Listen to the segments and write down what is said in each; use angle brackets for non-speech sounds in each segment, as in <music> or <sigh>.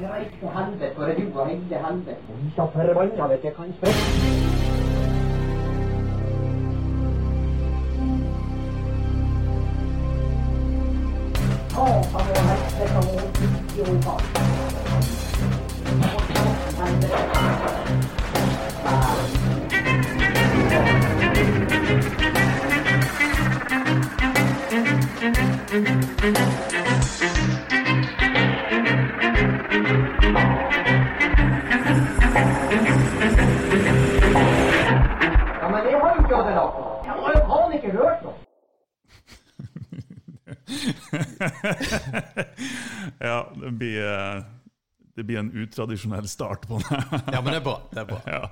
Han reiste til helvete, for du og hele helvete. Og vi så forbanna, vet du, kan sprette. Satan og helvete og idioter. Ikke hørt noe. <laughs> Ja, det blir, eh, det blir en utradisjonell start på det. Ja, men det er bra. Det er bra. <laughs> ja.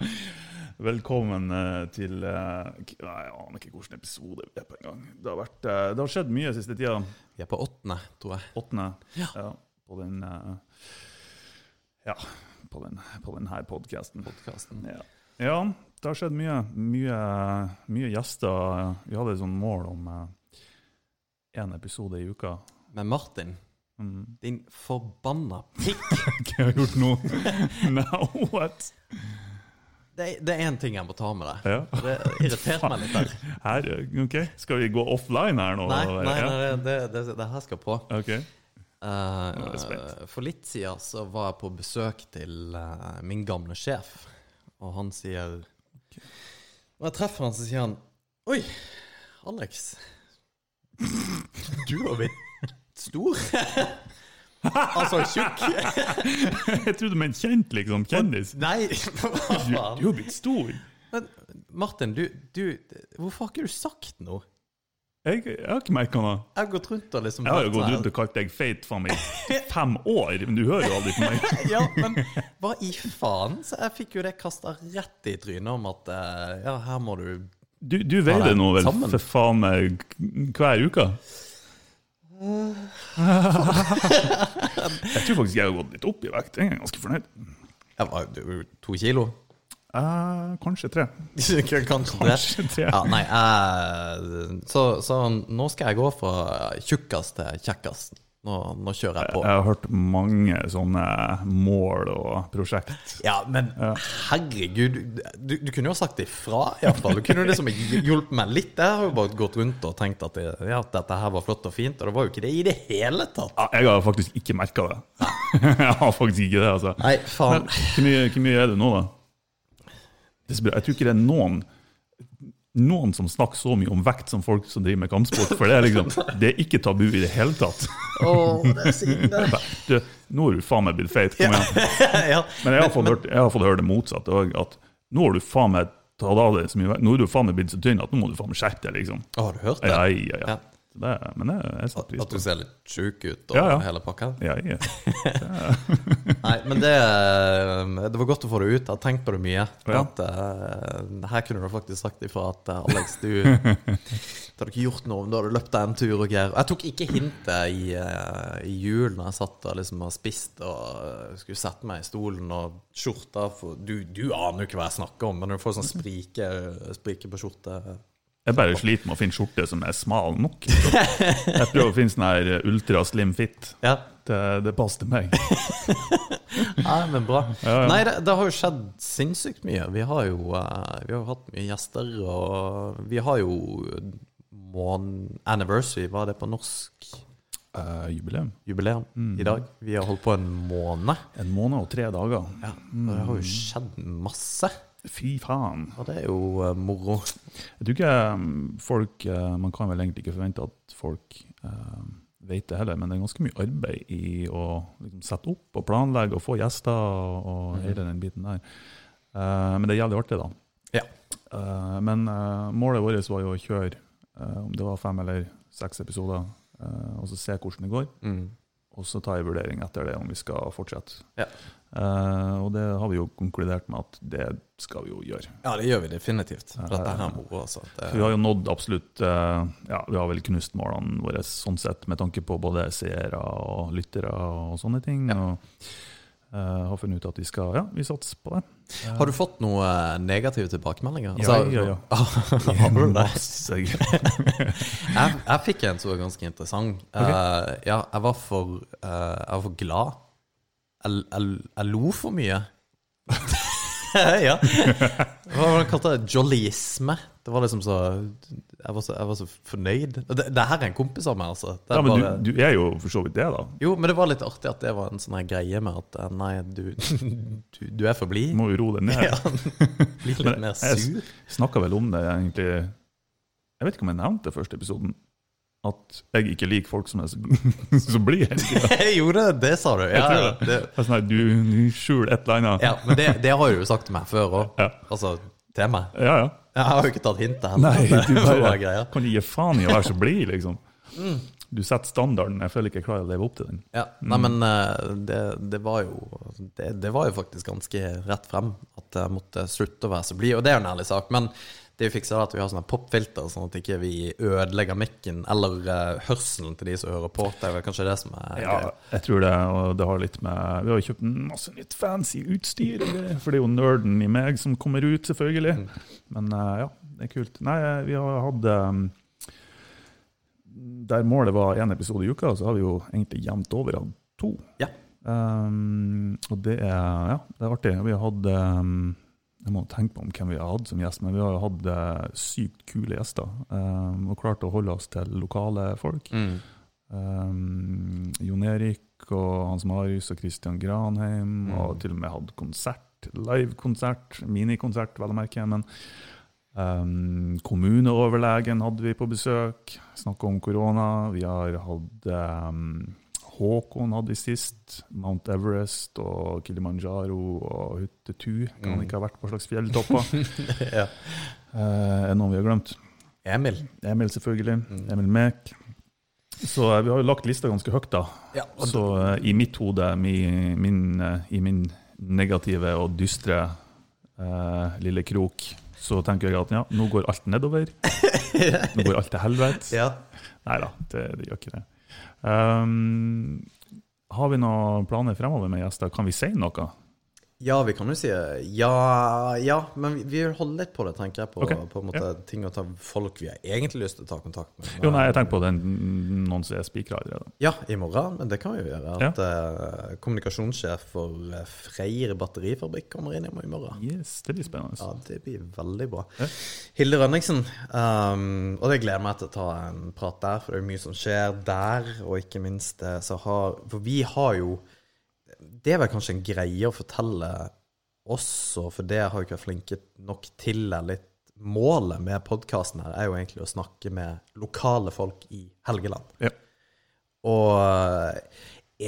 Velkommen eh, til eh, Nei, Jeg aner ikke hvilken episode vi er på engang. Det, har vært, det har skjedd mye siste tida. Vi er på åttende, tror jeg. Åttende. Ja. på den Ja, på, den, på denne podkasten. Podcasten. Ja. ja, det har skjedd mye. Mye, mye gjester. Vi hadde et sånt mål om én episode i uka. Men Martin, Mm. din forbanna pikk. <laughs> Hva har jeg gjort nå? <laughs> Now what? Det, det er én ting jeg må ta med deg. Ja. Det irriterte meg litt der. <laughs> Her, ok, Skal vi gå offline her nå? Nei, nei, nei det, det, det her skal på. Ok. Eh, Nå jeg spent. for litt siden så var jeg på besøk til uh, min gamle sjef, og han sier Når jeg treffer han, så sier han Oi, Alex. <laughs> Du har blitt stor. altså tjukk. <laughs> Jeg trodde du mente kjent, liksom. Kjendis. Nei, <laughs> hva Du, du har blitt stor. Men Martin, du, du Hvorfor har ikke du sagt noe? Jeg, jeg har ikke merka noe. Jeg har gått rundt og liksom Jeg har jo gått sånn rundt og kalt deg feit faen meg fem år, men du hører jo aldri på meg. <laughs> Ja, men hva i faen? Så jeg fikk jo det kasta rett i trynet om at eh, ja, her må du Du, du veier det nå vel Sammen. for faen meg hver uke? <laughs> Jeg tror faktisk jeg har gått litt opp i vekt. Jeg er ganske fornøyd. Jeg var du, to kilo? Eh, kanskje tre. <laughs> Kanskje. Kanskje tre. Ja, nei, uh, så, så nå skal jeg gå fra tjukkast til kjekkast. Nå, nå kjører jeg på. Jeg har hørt mange sånne mål og prosjekt. Ja, men herregud, du, du kunne jo sagt ifra, iallfall. Du kunne jo liksom hjulpet meg litt. Jeg har jo bare gått rundt og tenkt at det, ja, at dette her var flott og fint, og det var jo ikke det i det hele tatt. Ja, jeg har faktisk ikke merka det. <laughs> jeg har faktisk ikke det, altså. Nei, faen. Hvor mye, hvor mye er det nå, da? Det er så bra. Jeg tror ikke det er noen noen som snakker så mye om vekt som folk som driver med kampsport. For det er liksom, det er ikke tabu i det hele tatt. Åh, det er. Du, nå har du faen meg blitt feit. Kom igjen. <laughs> ja. Men jeg har fått hørt, jeg har fått høre det motsatte òg. At nå har du faen meg tatt av deg så mye vekt. Nå er du faen meg blitt så tynn at nå må du faen meg skjerpe deg, liksom. Har du hørt det? Ja, ja, ja. Det, men det, jeg setter pris At du ser litt sjuk ut og Ja, ja. hele pakka? Ja, ja. <laughs> Nei, men det, det var godt å få det ut. Jeg har tenkt på det mye. Ja. At, uh, her kunne du faktisk sagt ifra at uh, Alex, du <laughs> Du hadde ikke gjort noe om du hadde løpt deg en tur og greier. Jeg tok ikke hintet i, uh, i jul når jeg satt og liksom har spist og eh, skulle sette meg i stolen og skjorta for, du, du aner jo ikke hva jeg snakker om, men når du får sånn sprike, sprike på skjorte Jeg bare sliter med å finne skjorte som er smal nok. Jeg prøver å finne sånn her ultra slim fit. Ja, Det, det passer til meg. <laughs> Nei, men bra. Ja, ja. Nei, det, det har jo skjedd sinnssykt mye. Vi har jo uh, vi har jo hatt mye gjester, og vi har jo One anniversary, hva er det på norsk? Uh, jubileum. Jubileum Mm. i dag. Vi har holdt på en måned. En måned og tre dager. Ja, og det har jo skjedd masse. Fy faen. Og det er jo uh, moro. Jeg tror ikke um, folk eh, Man kan vel egentlig ikke forvente at folk vet det heller, men det er ganske mye arbeid i å liksom, sette opp og planlegge og få gjester og, og hele den biten der. Eh, men det er jævlig artig, da. Ja. Eh, men eh, målet vårt var jo å kjøre eh, om det var fem eller seks episoder, eh, og så se hvordan det går. Mm. Og så ta en vurdering etter det om vi skal fortsette. Ja. Eh, og det har vi jo konkludert med at det skal vi jo gjøre. ja, det gjør vi definitivt. Dette her er moro, altså. Det, vi har jo nådd absolutt uh, Ja, vi har vel knust målene våre sånn sett, med tanke på både seere og lyttere og sånne ting. Og uh, har funnet ut at vi skal Ja, vi satser på det. har du fått noen negative tilbakemeldinger? Ja, <laughs> ja, ja. har du det? <laughs> Jeg, jeg fikk en som var ganske interessant. Eh, ja, jeg var for, jeg var for glad jeg, jeg, jeg lo for mye. <laughs> ja. Hva var det han kalte det? Jollyisme. Det var liksom så Jeg var så, jeg var så fornøyd. Det, det her er en kompis av meg, altså. Det Ja, men bare, du, du er jo for så vidt det, da. Jo, men det var litt artig at det var en sånn greie med at eh, nei, du, <laughs> du, du er for blid. Må jo roe deg ned. <laughs> Ja. Bli litt Men mer jeg sur. snakka vel om det egentlig Jeg vet ikke om jeg nevnte første episoden. At jeg ikke liker folk som er så, så blide hele tida. Jeg gjorde det, det sa du. Ja, jeg det. det, Det er Sånn du, du skjuler et eller annet. ja men det, det har du jo sagt til meg før òg. Ja. Altså til meg. Ja, ja. Jeg har jo ikke tatt hintet ennå. Nei, du <laughs> bare kan ikke gi faen i å være så blid, liksom. Mm. Du setter standarden. Jeg føler ikke jeg klarer å leve opp til den. Ja, nei, men eh, det, det var jo det, det var jo faktisk ganske rett frem at jeg måtte slutte å være så blid, og det er jo en ærlig sak. Men det vi fikser, er at vi har sånne popfilter, sånn at ikke vi ødelegger mikken eller uh, hørselen til de som hører på. Det er vel kanskje det som er Ja, greia. jeg tror det, og det har litt med Vi har jo kjøpt masse nytt fancy utstyr, for det er jo nerden i meg som kommer ut, selvfølgelig. Men uh, ja, det er kult. Nei, eh, vi har hatt um, Der målet var én episode i uka, så har vi jo egentlig jevnt over hatt to. Ja. Um, og det er, ja, det er artig. Vi har hatt um, Jeg må tenke på om hvem vi har hatt som gjest, men vi har hatt eh, sykt kule gjester. Um, og klart å holde oss til lokale folk. Mm. Um, Jon Erik og Hans Marius og Christian Granheim, Mm. og til og med hatt konsert, livekonsert, minikonsert, vel å merke. Men um, kommuneoverlegen hadde vi på besøk, snakka om korona. Vi har hatt Håkon hadde sist. Mount Everest og Kilimanjaro og Huttetu. Kan Mm. ikke ha vært på slags fjelltopper. <laughs> ja. Eh, er det noen vi har glemt? Emil. Emil, selvfølgelig. Mm. Emil Mek. Så eh, vi har jo lagt lista ganske høyt, da. Ja, og Så eh, i mitt hode, mi, min, eh, i min negative og dystre eh, lille krok, så tenker jeg at ja, nå går alt nedover. <laughs> Nå går alt til helvete. ja. Nei da, det, det gjør ikke det. Um, har vi noen planer fremover med gjester? Kan vi si noe? Ja, vi kan jo si ja, ja, men vi- vi vil holde litt på det, tenker jeg. På, okay. på måte ting og ta folk vi har egentlig lyst til å ta kontakt med. Jo, nei, jeg tenker på den, noen som er spikra allerede. Ja, i morgen. Men det kan vi jo gjøre. Ja. At eh, kommunikasjonssjef for eh, Freyr batterifabrikk kommer inn i morgen. Yes, det blir spennende. Ja, det blir veldig bra. Ja. Hilde Rønningsen. Um, og det gleder meg til å ta en prat der, for det er mye som skjer der. Og ikke minst eh, så har For vi har jo Det er vel kanskje en greie å fortelle også, for det har vi ikke vært flinke nok til. Litt Målet med podkasten her er jo egentlig å snakke med lokale folk i Helgeland. Ja. Og eh,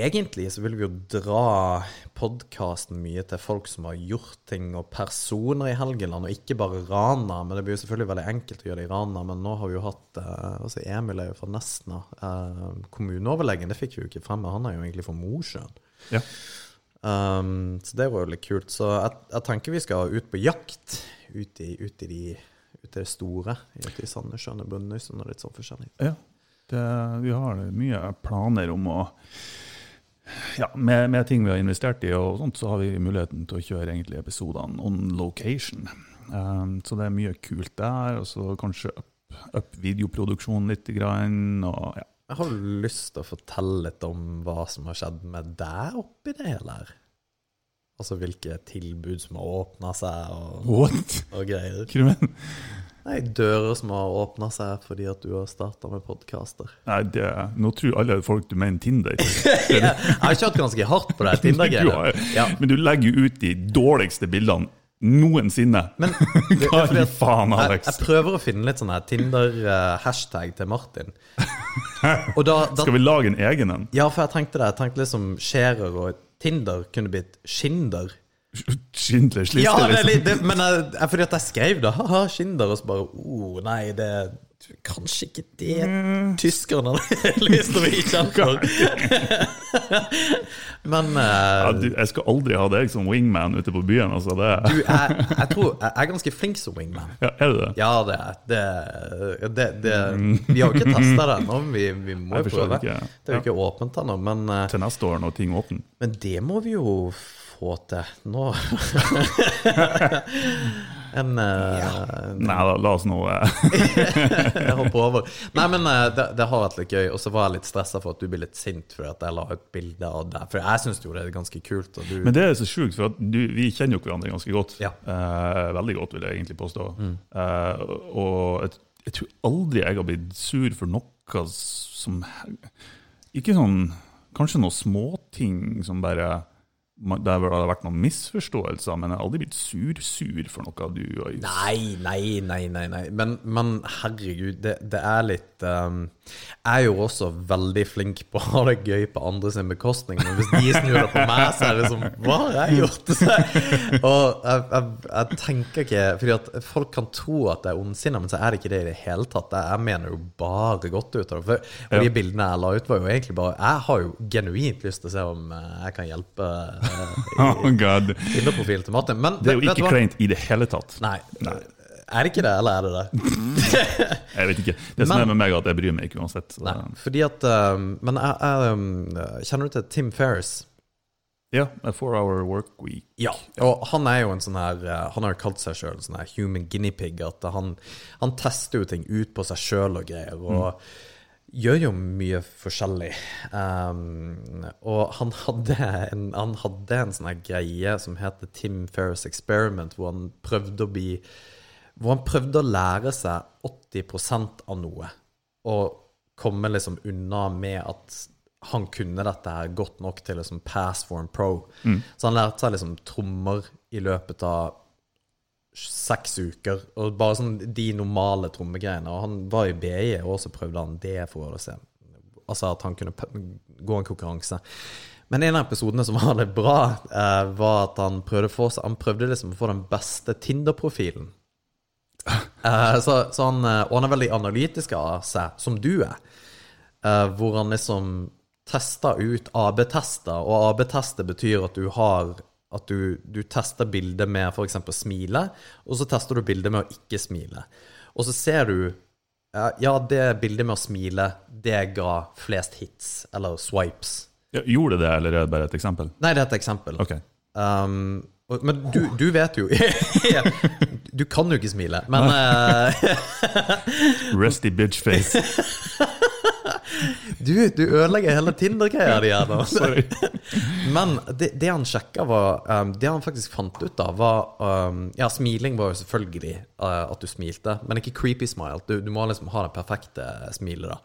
egentlig så vil vi jo dra podkasten mye til folk som har gjort ting, og personer i Helgeland, og ikke bare Rana. Men det blir jo selvfølgelig veldig enkelt å gjøre det i Rana. Men nå har vi jo hatt altså Emil er jo fra Nesna. Eh, kommuneoverlegen, det fikk vi jo ikke frem, men han er jo egentlig fra Mosjøen. Ja. Um, så det var jo litt kult. Så jeg, jeg tenker vi skal ut på jakt ut i, ut i, de, ut i det store. Ut i Sandnessjøen og Brønnøysund og litt sånn forskjellig. Ja, det, vi har mye planer om å ja, med, med ting vi har investert i, og sånt, så har vi muligheten til å kjøre episodene on location. Um, så det er mye kult der. Og så kanskje up, up videoproduksjonen litt. Grann, og, ja. Jeg har lyst til å fortelle litt om hva som har skjedd med deg oppi det hele her. Altså hvilke tilbud som har åpna seg, og, What? og greier. Du mener? Nei, dører som har åpna seg fordi at du har starta med podkaster. Nei, det, nå tror alle folk du mener Tinder. <laughs> jeg har kjørt ganske hardt på det <laughs> Tinder-greiet. Ja. Men du legger jo ut de dårligste bildene noensinne. Men <laughs> Hva i faen, Alex? jeg prøver å finne litt sånn her Tinder-hashtag til Martin. <laughs> Da, da Skal vi lage en egen en? Ja, for jeg tenkte det. Jeg tenkte liksom Scherer og Tinder kunne blitt Schinder. Schindlers liste, liksom. Ja, det, men jeg, jeg, fordi at jeg skrev det, haha, Schinder, og så bare oh, Nei, det kanskje ikke det tyskerne hadde <laughs> lyst til å bli kjent for. men uh, Ja, du, jeg skal aldri ha deg som wingman ute på byen. Altså, det, du, jeg, jeg tror jeg er ganske flink som wingman. ja, er du det? Ja, det er det, det, det Vi har jo ikke testa det ennå, vi, vi må jo prøve. ikke. Det er jo ikke åpent ennå, men, eh, Til neste år når ting åpner. men det må vi jo få til. Nå <laughs> En, ja. Nei da, la oss nå eh, <laughs> jeg hopper over. Nei, men eh, det, det har vært litt gøy. Og så var jeg litt stressa for at du blir litt sint for at jeg la ut bilde av deg. For jeg syns jo det er ganske kult. Og du, Men det er så sjukt, for at du, vi kjenner jo hverandre ganske godt. Ja. Eh, veldig godt, vil jeg egentlig påstå. Eh, og jeg, jeg tror aldri jeg har blitt sur for noe som Ikke sånn Kanskje noen småting som bare det har vært noen misforståelser, men jeg har aldri blitt sur-sur for noe du har Nei, nei, nei, nei. nei. Men, men herregud, det, det er litt um, Jeg er jo også veldig flink på å ha det gøy på andre sin bekostning, men hvis de snur det på meg, så er det som Hva har jeg gjort? <laughs> og jeg, jeg, jeg tenker ikke Fordi at folk kan tro at det er ondsinna, men så er det ikke det i det hele tatt. Jeg, mener jo bare godt ut av det. Og de bildene jeg la ut, var jo egentlig bare Jeg har jo genuint lyst til å se om eh, jeg kan hjelpe eh, <laughs> Oh God. Til Martin. Men Det er jo ikke kleint i det hele tatt. Nei. Nei. Er det ikke det, eller er det det? <laughs> Jeg vet ikke. Det som Men- er med meg, er at jeg bryr meg ikke uansett. Nei, fordi at um, Men jeg, jeg um, kjenner du til Tim Ferris? ja, a four hour work week. Ja. Og han er jo en sånn her uh, Han har jo kalt seg sjøl sånn her human guinea pig. At han, han tester jo ting ut på seg sjøl og greier. Og gjør jo mye forskjellig. Um, og han hadde en, han hadde en sånn greie som heter Tim Ferris Experiment, hvor han prøvde å bli Hvor han prøvde å lære seg 80% av noe. Og komme liksom unna med at han kunne dette her godt nok til liksom pass for en pro. Så han lærte seg liksom trommer i løpet av seks uker. Og bare sånn de normale trommegreiene. Og han var i BI, og så prøvde han det for å se Altså at han kunne gå en konkurranse. Men en av episodene som var litt bra, eh, var at han prøvde, få, han prøvde liksom å få den beste Tinder-profilen. Eh, så, så han, eh, og han er veldig analytisk av seg, som du er. Eh, hvor han liksom tester ut AB-tester, og AB-tester betyr at du har at du, du tester bildet med f.eks. smile, og så tester du bildet med å ikke smile. Og så ser du ja, det bildet med å smile, det ga flest hits, eller swipes. Ja, gjorde det eller er det bare et eksempel? Nei, det er et eksempel. Ok. Um, men du, du vet jo <laughs> Du kan jo ikke smile, men eh, <laughs> Rusty bitch face. du, du ødelegger hele Tinder-greia di her nå. <laughs> Men det, det han sjekka, var um, Det han faktisk fant ut da, var um, Ja, smiling var jo selvfølgelig uh, at du smilte, men ikke creepy smile. Du, du må liksom ha det perfekte smilet, da.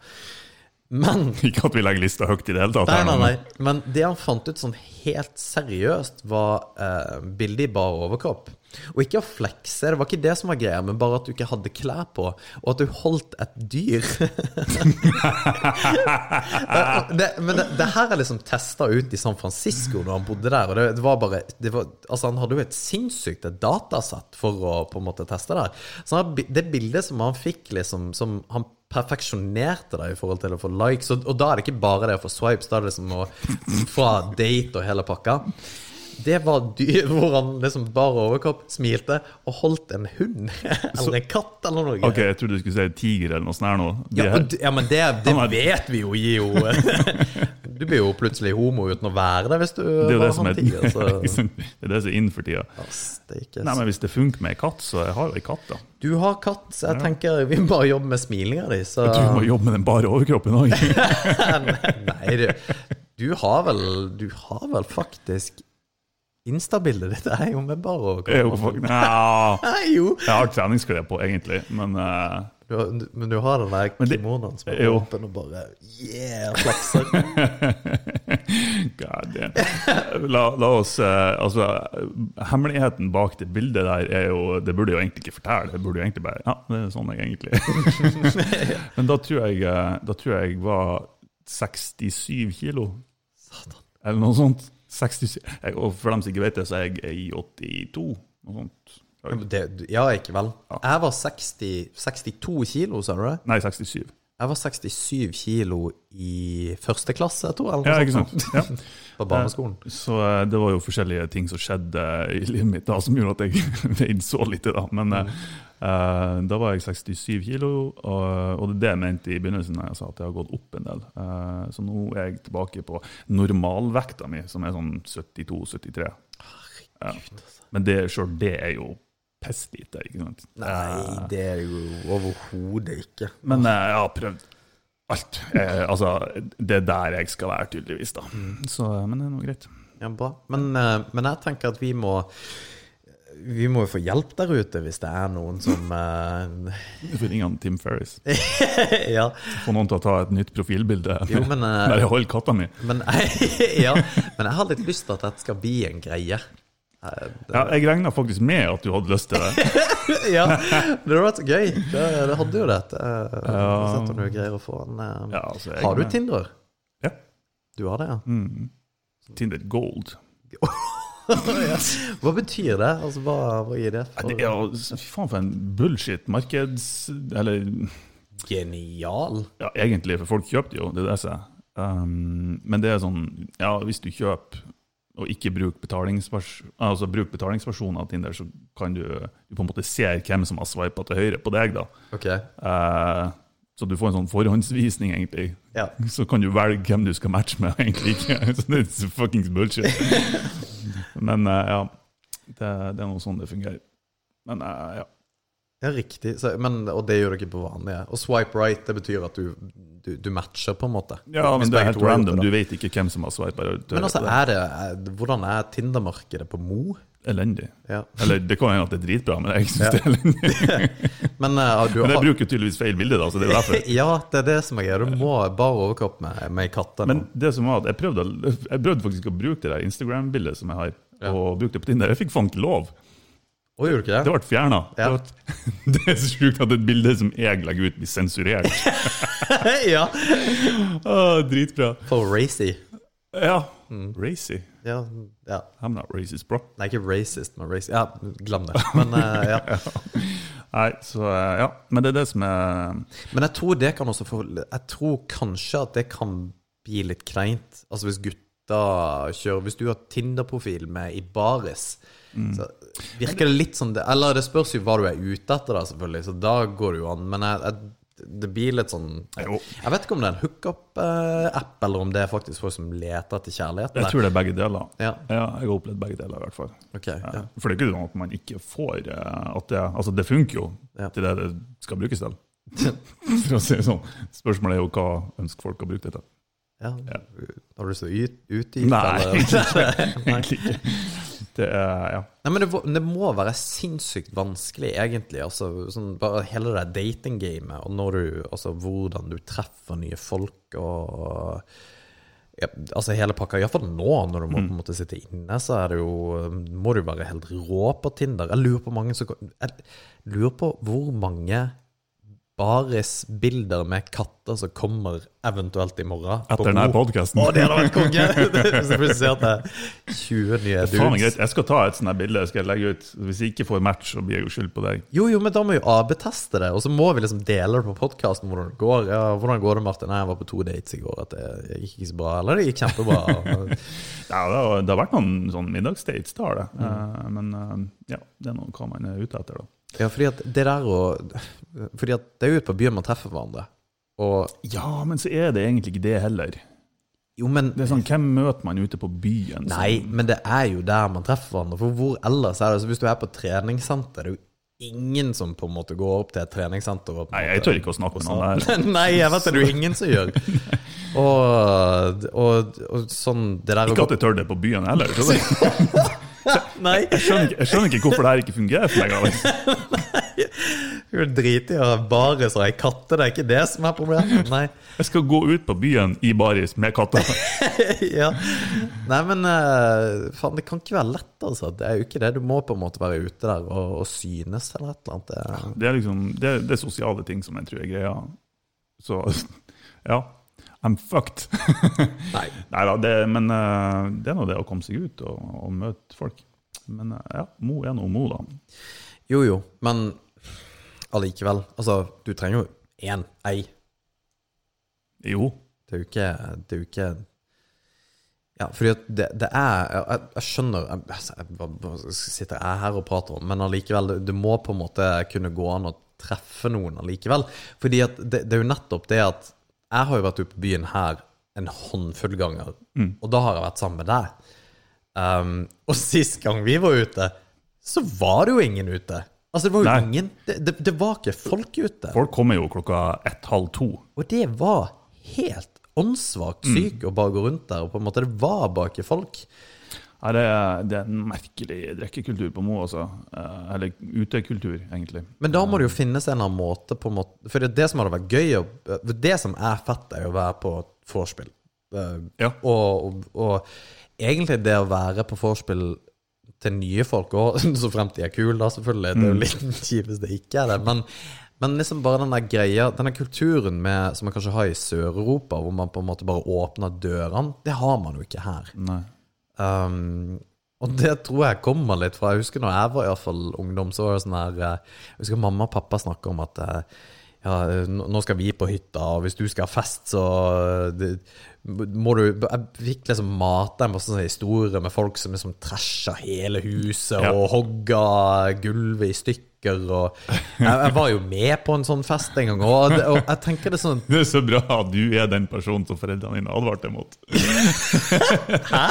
Men <laughs> Ikke at vi legger lista høyt i det hele tatt. Nei, nei, nei. Men det han fant ut sånn helt seriøst, var eh, bilde i bar overkropp. Og ikke å flekse, det var ikke det som var greia, men bare at du ikke hadde klær på, og at du holdt et dyr. <laughs> det, men det, det her er liksom testa ut i San Francisco når han bodde der. Og det, det var bare det var, Altså Han hadde jo et sinnssykt et datasett for å på en måte teste det. her. Så det bildet som han fikk, liksom Som han perfeksjonerte deg i forhold til å få likes. Og, og da er det ikke bare det å få swipes, da er det liksom å fra date og hele pakka. Det var dyr <laughs> hvor han liksom bar overkropp, smilte og holdt en hund. <laughs> Eller en katt, eller noe. Ok, Jeg trodde du skulle si tiger eller noe sånt her nå. Ja, og, ja, men det, det vet vi jo gir jo <laughs> Du blir jo plutselig homo uten å være det, hvis du det er var han er, tiger. Så. det er det som er inn for tida. Nei, men Hvis det funker med ei katt, så jeg har jo ei katt, da. Du har katt, så jeg tenker vi må bare jobbe med smilinga di. Så Du må jobbe med den bare overkroppen òg. Nei, du, du har vel Du har vel faktisk Instabildet ditt er jo med bare overkropp. Ja, <laughs> Nei, jo. jeg har treningsklær på, egentlig, men uh, Du, har- men du har den der kimonoen som er jo. åpen og bare Yeah, flakser? <laughs> God damn. La, la oss uh, Altså, hemmeligheten bak det bildet der er jo Det burde jo egentlig ikke fortelle. Det burde jo egentlig bare Ja, det er sånn jeg egentlig. <laughs> Men da tror jeg eh, Da tror jeg var 67 kilo. Satan. Eller noe sånt. 67. Og for dem som ikke vet det, så er jeg i 82. Noe sånt. Det, ja, ikke vel. Ja. Jeg var 60, 62 kilo, sa du det? Nei, 67. Jeg var 67 kilo i første klasse, jeg tror jeg. Ja, ikke sant? Ja. <laughs> På barneskolen. Så eh, det var jo forskjellige ting som skjedde i livet mitt da, som gjorde at jeg <laughs> veide så lite. da. Men mm. uh, da var jeg 67 kilo, og, og det er det jeg mente i begynnelsen når jeg sa at jeg har gått opp en del. Uh, så nå er jeg tilbake på normalvekta mi, som er sånn 72-73. Herregud, Ja. Men det, selv det er jo pisslite, ikke sant. Nei, det er jo overhodet ikke. Men eh, jeg har prøvd alt. Jeg, altså, det er der jeg skal være, tydeligvis, da. Så, eh, men det er nå greit. Ja, bra. Men, eh, men jeg tenker at vi må Vi må jo få hjelp der ute hvis det er noen som uh... Du får ringe Tim Ferris. <laughs> Ja. Få noen til å ta et nytt profilbilde Jo, men, uh... der jeg holder katta mi. Men, <laughs> ja, men jeg har litt lyst til at dette skal bli en greie. Eh, Ja, jeg regna faktisk med at du hadde lyst til det. <laughs> ja, det hadde vært gøy. Det, det hadde jo det. Uh, Ja. Sett om du greier å få en eh, Ja, altså, jeg Har du er. Tinder? Ja. Du har det, ja? Mm. Tinder Gold. <laughs> Hva betyr det? Altså, hva, hva gir det for Det er fy faen for en bullshit markeds... Eller Genial. ja, egentlig, for folk kjøper jo, det er det jeg. Um, men det er sånn Ja, hvis du kjøper og ikke altså bruk betalingsversjonen av Tinder, så kan du, du på en måte ser hvem som har sveipa til høyre på deg. da. Okay. Eh, så du får en sånn forhåndsvisning, egentlig. Ja. Så kan du velge hvem du skal matche med, <laughs> egentlig ikke. Så det er fuckings bullshit. <laughs> Men eh, ja, det, det er noe sånn det fungerer. Men eh, ja. Ja, riktig. Så, men, og det gjør ikke på vanlige. Og swipe right, det betyr at du, du, du matcher, på en måte. ja, men det er helt random. Du vet ikke hvem som har swipa. Men altså, er det, er, hvordan er Tinder-markedet på Mo? Elendig. Ja. Eller det kan hende at det er dritbra, men jeg syns Ja. det er elendig. <laughs> Men, uh, du Men jeg bruker tydeligvis feil bilde, da, så det er derfor. <laughs> Ja, det er det som er greia. Du må bare overkropp med, med katter. Men det som var at jeg prøvde, jeg prøvde faktisk å bruke det der Instagram-bildet som jeg har, Ja. og brukte det på Tinder. Jeg fikk faen ikke lov. Å, gjorde ikke Det det? ble fjerna. Ja. <laughs> Det er så sjukt at et bilde som jeg legger ut, blir sensurert. <laughs> ja. Åh, dritbra. For racy. Ja. Mm. Racy. Ja, ja. I'm not racist, bro. Nei, ikke racist, men racy. Ja, glem det. Men uh, <laughs> ja. Nei, så eh, ja. Men det er det som er Men jeg tror det kan også få Jeg tror kanskje at det kan bli litt kleint. Altså hvis gutta kjører Hvis du har Tinder-profil med i baris, Mm. så virker det litt som det Eller det spørs jo hva du er ute etter, da, selvfølgelig, så da går det jo an. Men jeg, jeg, det blir litt sånn jeg, Jeg vet ikke om det er en hookup-app, eller om det er faktisk folk som leter etter kjærlighet. Jeg tror det er begge deler. Ja, Ja, jeg har opplevd begge deler, i hvert fall. Okay, Ja. For det er ikke sånn at man ikke får eh, at det, Altså, det funker jo Ja. til det det skal brukes til. <laughs> For å si det sånn. Spørsmålet er jo hva ønsker folk å bruke det til. Ja. Har du lyst til å ut- utdype? Eller? <laughs> Nei. Egentlig ikke. <laughs> Det er Ja. Nei, men det, det må være sinnssykt vanskelig, egentlig. Altså, sånn, bare hele det datinggamet, og når du, altså, hvordan du treffer nye folk og ja, Altså hele pakka. Iallfall nå, når du må på en måte sitte inne, så er det jo Må du være helt rå på Tinder. Jeg lurer på mange Jeg lurer på hvor mange barisbilder med katter som kommer eventuelt i morgen. Etter denne podkasten. Å, det hadde vært konge! <laughs> Så jeg plutselig ser er 20 nye dudes. Jeg skal ta et sånt bilde skal jeg legge ut. Hvis jeg ikke får match, så blir jeg jo skyld på deg. Jo, jo, men da må vi AB-teste det, og så må vi liksom dele det på podkasten hvordan det går. Ja, hvordan går det, Martin? Nei, jeg var på to dates i går. At det gikk ikke så bra. Eller det gikk kjempebra. <laughs> Ja, det, har, det har vært noen sånn middagsdates, det har det. Mm. Uh, men uh, ja, det er noe hva man er ute etter, da. Ja, fordi at det der og Fordi at det er jo ute på byen man treffer hverandre. Og Ja, men så er det egentlig ikke det heller. jo, men Det er sånn, Hvem møter man ute på byen? Nei, men det er jo der man treffer hverandre. For hvor ellers er det? Så hvis du er på treningssenter, det er jo ingen som på en måte går opp til et treningssenter Nei, jeg tør ikke å snakke med noen der. <laughs> Nei, jeg vet det, det er jo ingen som gjør. <laughs> Og, og, og sånn det der Ikke at jeg tør det på byen heller. <laughs> <laughs> Nei, jeg, skjønner ikke, jeg skjønner ikke hvorfor det her ikke fungerer for meg. Alex. <laughs> du er dritig å ha baris og ei katte, det er ikke det som er problemet. Nei. <laughs> Jeg skal gå ut på byen i baris med katter. ja. Nei, men eh, faen, det kan ikke være lett, altså. Det er jo ikke det. Du må på en måte være ute der og, og synes eller et eller annet. Det er- Det er liksom, det, det er sosiale ting som jeg tror er greia. Så ja, I'm fucked. <laughs> Nei. Neida, det, men eh, det er nå det å komme seg ut og, og møte folk. Men eh, ja, Mo er nå Mo, da. Jo, jo, men allikevel. Altså, du trenger jo én, ei. Jo. Det er jo ikke Det er jo ikke Ja, fordi det, det er Jeg, jeg skjønner altså, hva- sitter jeg her og prater om, men allikevel, det, må på en måte kunne gå an å treffe noen allikevel. Fordi det, det er jo nettopp det at Jeg har jo vært ute på byen her en håndfull ganger, og da har jeg vært sammen med deg. Um, og sist gang vi var ute, så var det jo ingen ute. Altså, det var jo Nei. ingen det, det, det var ikke folk ute. Folk kommer jo klokka ett-halv to. Og det var helt åndssvakt syk å bare gå rundt der, og på en måte det var bare ikke folk. Ja, det, det er en merkelig drikkekultur på Mo, altså. Eh, Eller utekultur, egentlig. Men da må det jo finnes en eller annen måte på måte For det, det som hadde vært gøy Det som er fett, er jo å være på vorspiel. Eh, Ja. Og, og, og egentlig det å være på vorspiel til nye folk òg, <laughs> så fremt de er kule, da, selvfølgelig. Det er jo litt <laughs> kjipt hvis det ikke er det. Men, men liksom bare den der greia, denne kulturen med, som man kanskje har i Sør-Europa, hvor man på en måte bare åpner dørene, det har man jo ikke her. Nei. Um, og det tror jeg kommer litt fra Jeg husker når jeg var i hvert fall ungdom, så var det sånn her eh, Jeg husker mamma og pappa snakka om at eh, ja, nå skal vi på hytta, og hvis du skal ha fest, så eh, det, må du Jeg fikk liksom mate en masse historier med folk som liksom trasha hele huset Ja. og hogga gulvet i stykker. Og jeg, jeg var jo med på en sånn fest en gang, og, og jeg tenker det sånn Det er så bra at du er den personen som foreldrene dine advarte mot. <laughs> Hæ?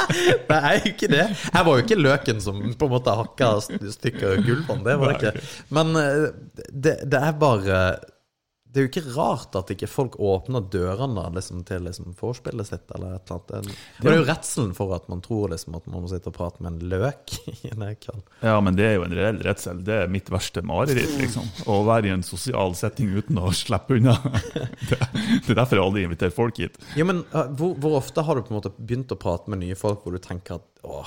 Det er jo ikke det. Jeg var jo ikke løken som på en måte hakka stykker gulvene. Det var det ikke. Men eh, det, det er bare Det er jo ikke rart at ikke folk åpner dørene liksom, til liksom, vorspielet sitt, eller et eller annet. Det, er jo redselen for at man tror liksom, at man må sitte og prate med en løk <laughs> i en ekran. Ja, men det er jo en reell redsel. Det er mitt verste mareritt, liksom. Å være i en sosial setting uten å slippe unna. <laughs> Det, det er derfor jeg aldri inviterer folk hit. Ja, men eh, hvor, hvor ofte har du på en måte begynt å prate med nye folk hvor du tenker at å,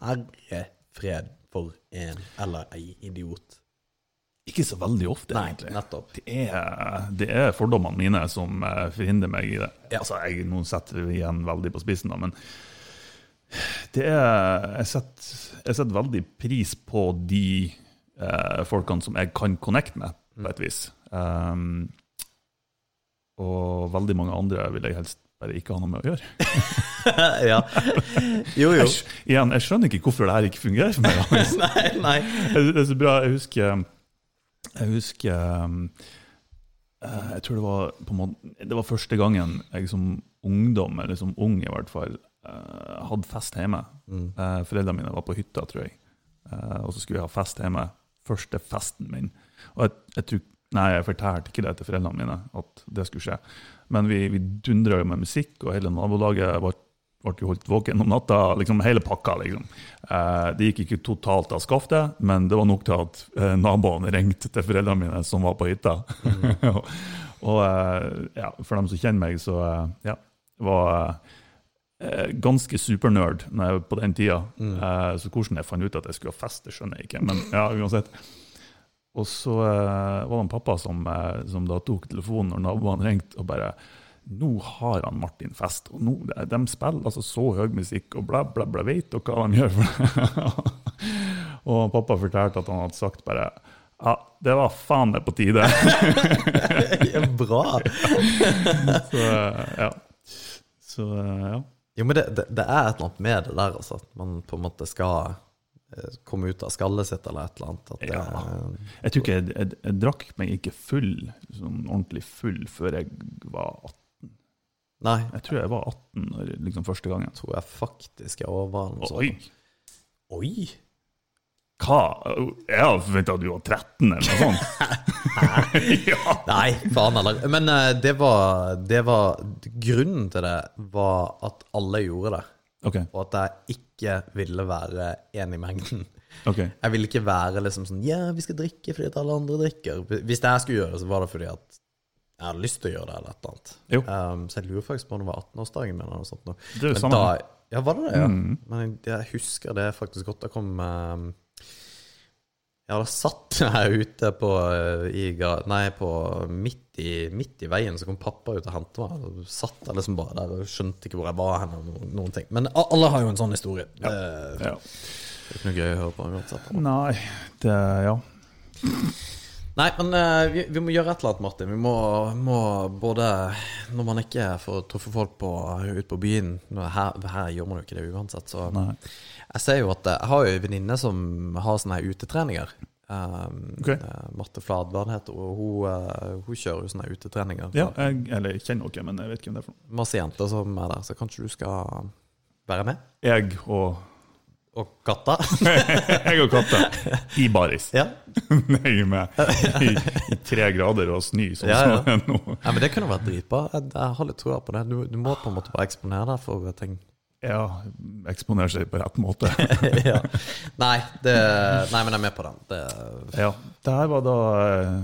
herre fred for en eller ei idiot? Ikke så veldig ofte, Nei, egentlig. nettopp. Det er, det er fordommene mine som eh, forhindrer meg i det. Ja. Altså, jeg, Nå setter vi igjen veldig på spissen, da, men det er Jeg setter, jeg setter veldig pris på de eh, folkene som jeg kan connecte med, på et vis. Um, og veldig mange andre vil jeg helst bare ikke ha noe med å gjøre. <laughs> ja. Jo, jo. Jeg, igjen, jeg skjønner ikke hvorfor det her ikke fungerer for meg. <laughs> altså. nei, nei. Det er så bra. Jeg husker Jeg husker um, eh, Jeg tror det var på måte, Det var første gangen jeg som ungdom, eller som ung i hvert fall, eh, hadde fest hjemme. Mm. Foreldrene mine var på hytta, tror jeg. Eh, og så skulle jeg ha fest hjemme. Første festen min. Og jeg, jeg tror Nei, jeg fortalte ikke det til foreldrene mine, at det skulle skje. Men vi, vi dundra jo med musikk, og hele nabolaget ble, ble jo holdt våken om natta. liksom Hele pakka, liksom. Eh, det gikk ikke totalt av skaftet, men det var nok til at eh, naboene ringte til foreldrene mine som var på hytta. <laughs> og og eh, ja, for dem som kjenner meg, så eh, ja, var eh, ganske supernerd på den tida. Eh, så hvordan jeg fant ut at jeg skulle ha fest, det skjønner jeg ikke. Men ja, uansett. Og så var det en pappa som, som da tok telefonen når naboene ringte, og bare Nå har han Martin fest, og nå, de, spiller altså så høy musikk, og bla, bla, bla. Vet dere hva de gjør? <laughs> og pappa fortalte at han hadde sagt bare Ja, det var faen meg på tide. <laughs> Bra. <laughs> Så eh, ja. Så eh, ja. Jo, men det, det, det er et eller annet med det der, altså. At man på en måte skal eh, komme ut av skallet sitt eller et eller annet. Det, Ja. Jeg tror ikke jeg, jeg, jeg drakk meg ikke full, sånn ordentlig full, før jeg var 18. Nei, Jeg tror jeg var 18 når- liksom første gangen. tror jeg faktisk jeg over noe Oi! sånt. Oi! Hva? Jeg hadde forventa at du var 13 eller noe sånt. <laughs> ja. Nei, faen heller. Men eh, det var, det var Grunnen til det var at alle gjorde det. Okay. Og at jeg ikke ville være en i mengden. Okay. Jeg ville ikke være liksom sånn Ja, vi skal drikke fordi at alle andre drikker. Hvis jeg skulle gjøre det, så var det fordi at jeg hadde lyst til å gjøre det, eller et eller annet. Jo. Um, så jeg lurer faktisk på om det var 18-årsdagen min, eller noe sånt. nå. Det er jo samme. da, ja, var det det? Ja. Mm. Men jeg, jeg husker det faktisk godt. Da kom um, Ja, da satt <laughs> jeg ute på, uh, i, Nei, på midt i, midt i veien, så kom pappa ut og hentet meg. Og satt jeg liksom bare der og skjønte ikke hvor jeg var hen, noen, noen ting. Men alle har jo en sånn historie. Det, Ja. det er ikke noe gøy å høre på uansett. Nei, det Ja. Nei, men uh, vi, vi må gjøre et eller annet, Martin. Vi må, må både Når man ikke får truffet folk på, ut på byen her, her gjør man jo ikke det uansett, så Nei. Jeg ser jo at eh, Jeg har jo en venninne som har sånne her utetreninger. Um, Ok. eh, Marte Flad, hva det heter hun? Hun, hun kjører jo sånne utetreninger. Ja, jeg, eller jeg kjenner henne, men jeg vet ikke hvem det er for noe. Masse jenter som er der, så kanskje du skal være med? Jeg og Og katta. <laughs> Jeg og katta i baris. ja. <laughs> Nøye med i, i tre grader og snø, sånn Ja, ja. som det er nå. ja, men det kunne vært dritbra. Jeg, jeg har litt troa på det. Du, du må på en måte bare eksponere deg for ting. Ja, eksponere seg på rett måte. <laughs> ja. Nei, det, nei, men jeg er med på den. Det, Ja, det her var da eh,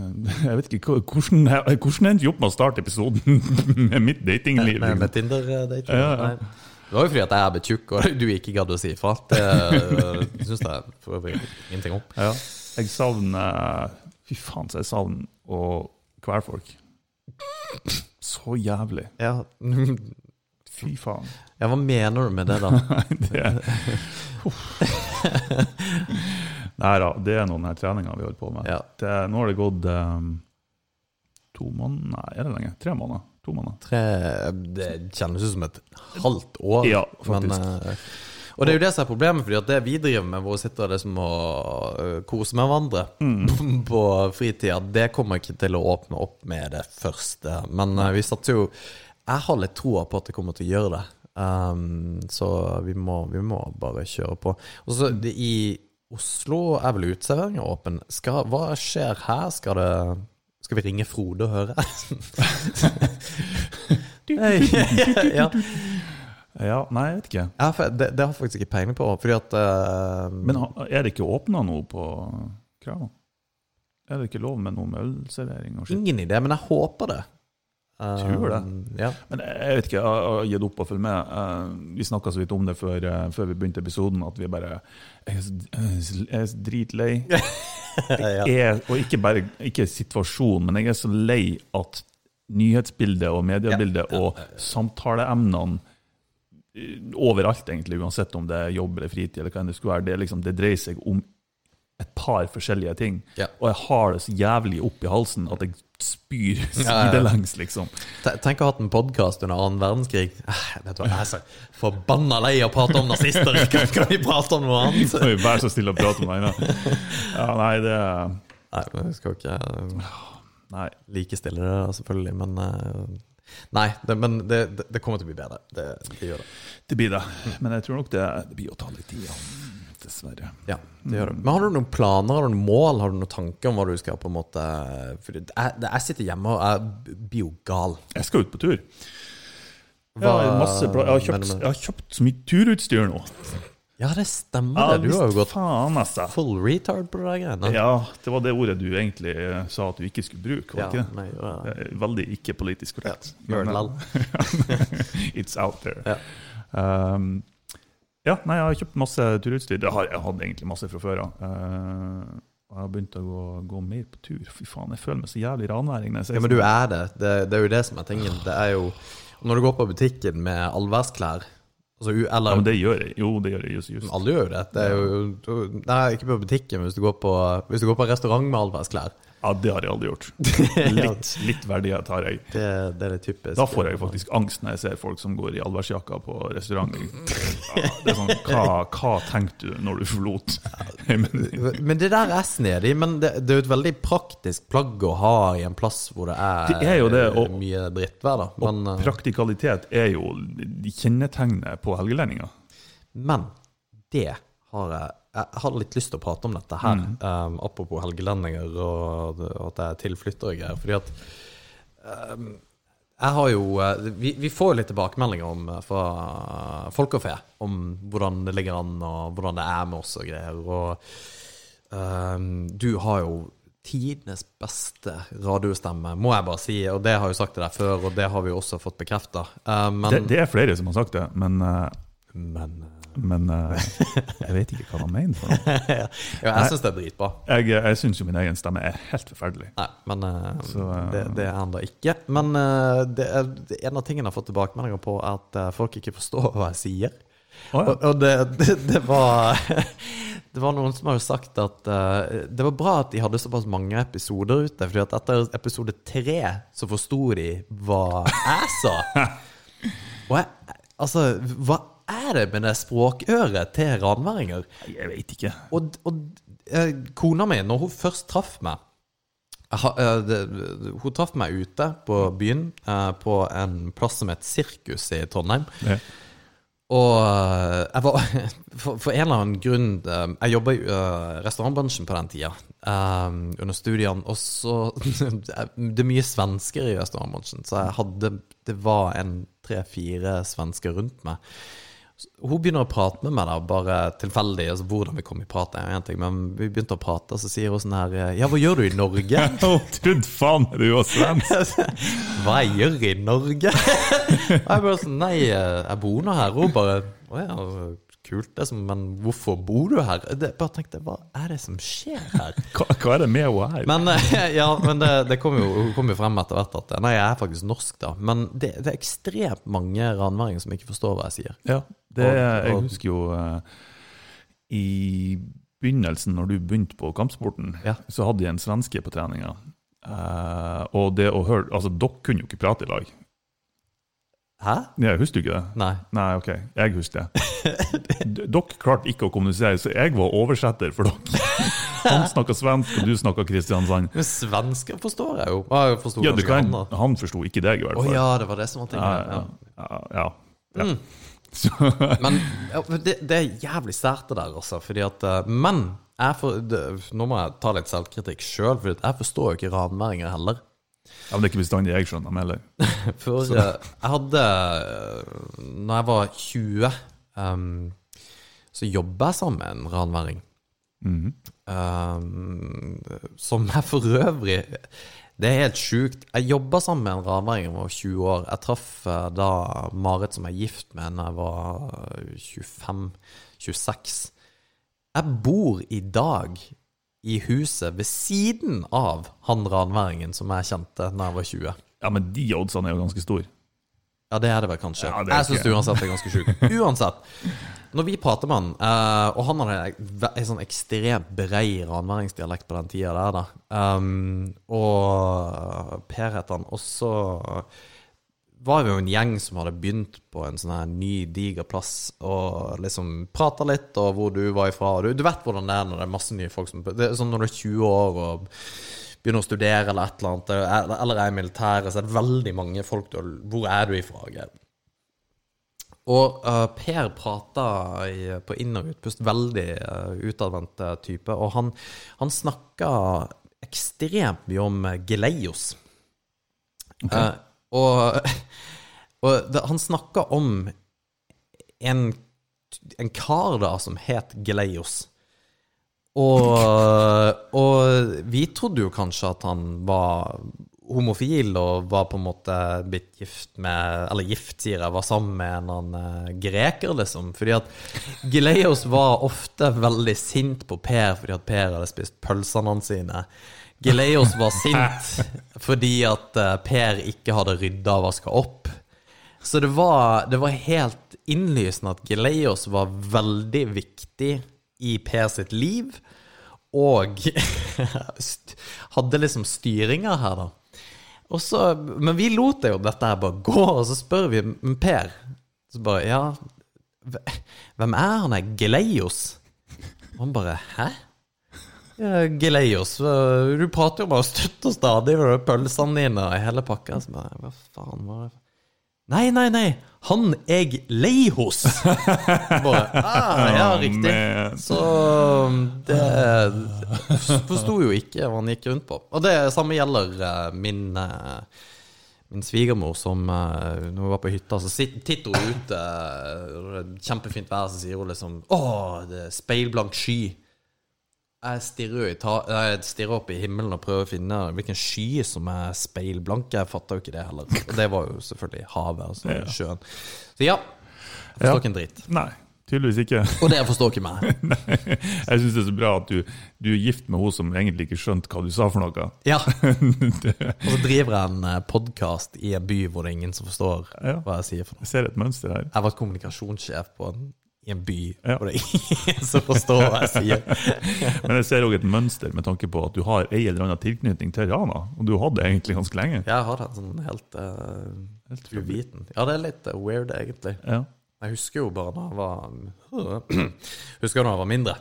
Jeg vet ikke hvordan Hvordan endte opp med å starte episoden med mitt datingliv? med, liksom? med Tinder-dating. Ja, ja. Nei. Det var jo fordi at jeg er blitt tjukk, og du ikke gadd å si ifra. Det syns jeg for øvrig ingenting om. Ja, jeg savner Fy faen, så jeg savner å kvele folk. Så jævlig. Ja. Fy faen. ja, hva mener du med det, da? <laughs> Det Nei da, det er noen her treninger vi holder på med. Ja. Det, nå har det gått um, to måneder Nei, er det lenge? Tre måneder? To måneder. Tre, det kjennes ut som et halvt år. Ja, men, faktisk. eh, og det er jo det som er problemet, fordi at det vi driver med, hvor vi sitter liksom og eh, koser med hverandre Mm. <laughs> på fritida, det kommer ikke til å åpne opp med det første. Men eh, vi satser jo Jeg har litt troa på at det kommer til å gjøre det. Um, så vi må, vi må bare kjøre på. Og så det, I Oslo er vel uteserveringa åpen. Skal, hva skjer her? Skal det Skal vi ringe Frode og høre? <laughs> ja. Ja, nei, jeg vet ikke. Ja, det, det har jeg faktisk ikke peiling på. Fordi at uh, Men er det ikke åpna noe på Krava? Er det ikke lov med noe med ølservering og shit? Ingen idé, men jeg håper det. Tror det. Ja. Men jeg vet ikke, jeg har gitt opp å følge med. Eh, Vi snakka så vidt om det før, eh, før vi begynte episoden, at vi bare Jeg er dritlei. <laughs> ja. er, og ikke bare ikke situasjonen, men jeg er så lei at nyhetsbildet og mediebildet og samtaleemnene eh, overalt, egentlig, uansett om det er jobb eller fritid, eller hva enn det skulle være, det, liksom, det dreier seg om et par forskjellige ting. Ja. Og jeg har det så jævlig opp i halsen at jeg spyr sidelengs, liksom. Tenk å ha hatt en podkast under annen verdenskrig. Eh, Vet du hva, Jeg er så forbanna lei av å prate om nazister! Kan, kan vi prate om noe annet? <laughs> Oi, Vær så snill å prate om da. Ja, nei, det Nei, vi skal ikke Nei. likestille det, selvfølgelig, men eh, Nei, det, men det, det, det kommer til å bli bedre. Det, det gjør det. Det blir det. Men jeg tror nok det, det blir å ta litt tid, ja. Dessverre. Ja, det gjør det. Men har du noen planer, har du noen mål, har du noen tanker om hva du skal på en måte For jeg, jeg sitter hjemme og jeg blir jo gal. Jeg skal ut på tur. Jeg Hva har, masse, jeg har, kjøpt, jeg har kjøpt så mye turutstyr nå. Ja, det stemmer. det. Du har jo gått faen, altså. full retard på det greiene. Ja, det var det ordet du egentlig eh, sa at du ikke skulle bruke, var Ja, ikke det? nei, gjør er Veldig ikke politisk korrekt. Gjør det Men. <laughs> It's out there. Ja. Um, ja, nei, jeg har kjøpt masse turutstyr. Det har jeg hatt egentlig masse fra før av. Uh, jeg har begynt å gå, gå mer på tur. Fy faen, jeg føler meg så jævlig ranværing. Ja, men du sånn. er det. det. Det er jo det som er tingen. Det er jo Når du går på butikken med allværsklær altså, eller, Ja, men det gjør jeg. Jo, det gjør jeg. Just, just. alle gjør jo det. Det jo Nei, ikke på butikken, men hvis du går på, hvis du går på restaurant med allværsklær. Ja, det har jeg aldri gjort. <laughs> Litt, litt verdighet har jeg. Det, det er det typisk. Da får jeg faktisk angst når jeg ser folk som går i allværsjakka på restaurant. Ja, det er sånn, hva, hva tenkte du når du forlot? <laughs> Men, det der er snedig. Men det, det er jo et veldig praktisk plagg å ha i en plass hvor det er, Det er det, og- mye drittvær. da og Men, eh, praktikalitet er jo kjennetegnet på helgelendinger. men det har jeg Jeg har litt lyst til å prate om dette her. Mm. Um, apropos helgelendinger og, og at jeg er tilflytter og greier. Fordi at um, jeg har jo eh, vi, vi får jo litt tilbakemeldinger om, eh, fra folk og fe om hvordan det ligger an, og hvordan det er med oss og greier. Og um, du har jo tidenes beste radiostemme, må jeg bare si. Og det har jeg jo sagt til deg før, og det har vi jo også fått bekrefta. Uh, Det, det er flere som har sagt det, men, uh, men men uh, jeg vet ikke hva han mener. for noe. <laughs> ja, jeg syns det er dritbra. Jeg, jeg syns jo min egen stemme er helt forferdelig. Nei, men uh, Så, uh, det, det er han da ikke. Men eh, det er, en av tingene jeg har fått tilbakemeldinger på, er at eh, folk ikke forstår hva jeg sier. Oh, ja. Og, og det, det, det var <laughs> Det var noen som har jo sagt at uh, det var bra at de hadde såpass mange episoder ute, fordi at etter episode tre så forsto de hva jeg sa. <laughs> Og jeg, altså, hva er det med det språkøret til ranværinger? Jeg vet ikke. Og, og eh, kona mi, når hun først traff meg eh, det, Hun traff meg ute på byen, eh, på en plass som het Sirkus i Trondheim. Ja. Og eh, jeg var <laughs> For, for en eller annen grunn eh, Jeg jobba i eh, restaurantbransjen på den tida, eh, under studiene, og så <laughs> Det er mye svensker i restaurantbransjen, så jeg hadde Det var en tre-fire svensker rundt meg. Hun begynner å prate med meg, da, bare tilfeldig. Altså, hvordan vi kom i prat, er én ting, men vi begynte å prate, og så sier hun sånn her Ja, hva gjør du i Norge? <laughs> Hun trodde faen du var svensk! <laughs> Hva jeg gjør i Norge? <laughs> Og jeg bare sånn Nei, jeg bor nå her. Hun bare Å ja, kult, det som, men hvorfor bor du her? Det, bare tenkte Hva er det som skjer her? <laughs> Hva, hva er det med henne her? Men, eh, ja, men det, det kom jo, kom jo frem etter hvert at Nei, jeg er faktisk norsk, da. Men det, det er ekstremt mange ranværinger som ikke forstår hva jeg sier. Ja, det, Og- jeg husker jo uh, i begynnelsen, når du begynte på kampsporten, Ja. så hadde jeg en svenske på treninga. Uh, og det å høre Altså, dere kunne jo ikke prate i lag. Hæ? Jeg husker ikke det? Nei. Nei, OK, jeg husker det. Dere klarte ikke å kommunisere, så jeg var oversetter for dere. Han snakka svensk, og du snakka Kristiansand. Men svensker forstår jeg jo. Jeg forstår Ja, kan, han, han forsto ikke deg, i hvert Å fall. ja, det var det som var tingen. ja, Ja. ja, ja. Mm. Så, Men det, det er jævlig sært det der, altså. Fordi at eh, Men for, det, nå må jeg ta litt selvkritikk sjøl, for jeg forstår jo ikke ranværinger heller. Ja, men det er ikke bestandig jeg skjønner dem heller. <laughs> For Så. jeg hadde eh, Når jeg var 20, um, så jobba jeg sammen med en ranværing. Mm -hmm. um, som jeg for øvrig Det er helt sjukt. Jeg jobba sammen med en ranværing da jeg var 20 år. Jeg traff eh, da Marit, som jeg er gift med, da jeg var 25-26. Jeg bor i dag i huset ved siden av han ranværingen som jeg kjente da jeg var 20. Ja, men de oddsene er jo ganske store. Ja, det er det vel kanskje. Ja, det jeg syns det uansett er ganske sjukt. <laughs> Uansett. Når vi prater med han, eh, og han hadde en, en sånn ekstremt brei ranværingsdialekt på den tida der, da. Um, og Per het han. Og så var vi jo en gjeng som hadde begynt på en sånn her ny, diger plass, og liksom prata litt, og hvor du var ifra. Du, du vet hvordan det er når det er masse nye folk som Det er sånn når du er 20 år og begynner å studere eller et eller annet, eller- er i militæret, så er det veldig mange folk du har Hvor er du ifra? Geir? Og uh, Per prata på inn- og utpust, veldig uh, utadvendt eh, type, og han, han snakka ekstremt mye om geleios. geleios. Eh, og <laughs> og det, han snakka om en, en kar da som het Geleios. Og, <laughs> og vi trodde jo kanskje at han var homofil og var på en måte blitt gift med Eller gift, sier jeg, var sammen med en annen eh, greker, liksom. Fordi at Gleios var ofte veldig sint på Per fordi at Per hadde spist pølsene sine. Geleios var sint fordi at eh, Per ikke hadde rydda og vaska opp. Så det var, det var helt innlysende at Geleios var veldig viktig i Per sitt liv, og <laughs> hadde liksom styringa her, da. Så, men vi lot det jo dette her bare gå, og så spør vi Per Så bare Ja, hvem er han der Geleios? Og han bare Hæ? Geleios. Du prater jo bare støtt og stadig med pølsene dine og hele pakka. Så bare Hva faen var det Nei, nei, nei. Han jeg lei hos. <laughs> Bare, ah, ja, riktig. Så det forsto jo ikke hva han gikk rundt på. Og det samme gjelder eh, min eh, Min svigermor som eh, Når hun var på hytta, så titter hun ute. Kjempefint vær, så sier hun liksom Å, det er speilblank sky. Jeg stirrer, ta jeg stirrer opp i himmelen og prøver å finne hvilken sky som er speilblank. Jeg fatta jo ikke det heller. Og det var jo selvfølgelig havet, altså Ja. sjøen. Så ja. Jeg forstår Ja. ikke en dritt. Nei, tydeligvis ikke. Og det forstår ikke meg. <laughs> Jeg syns det er så bra at du, du er gift med hun som egentlig ikke skjønte hva du sa for noe. Ja. <laughs> Og så driver jeg en podkast i en by hvor det er ingen som forstår Ja. hva jeg sier for noe. Jeg ser et mønster her. Jeg var kommunikasjonssjef på en, i en by Ja. og det er ingen som forstår hva jeg sier. <laughs> Men jeg ser òg et mønster med tanke på at du har en eller annen tilknytning til Rana. Og du hadde det egentlig ganske lenge. Jeg har det sånn helt, uh, uviten. Ja, det er litt eh, weird, egentlig. Ja. Jeg husker jo bare da jeg var <clears throat> Husker da jeg var mindre.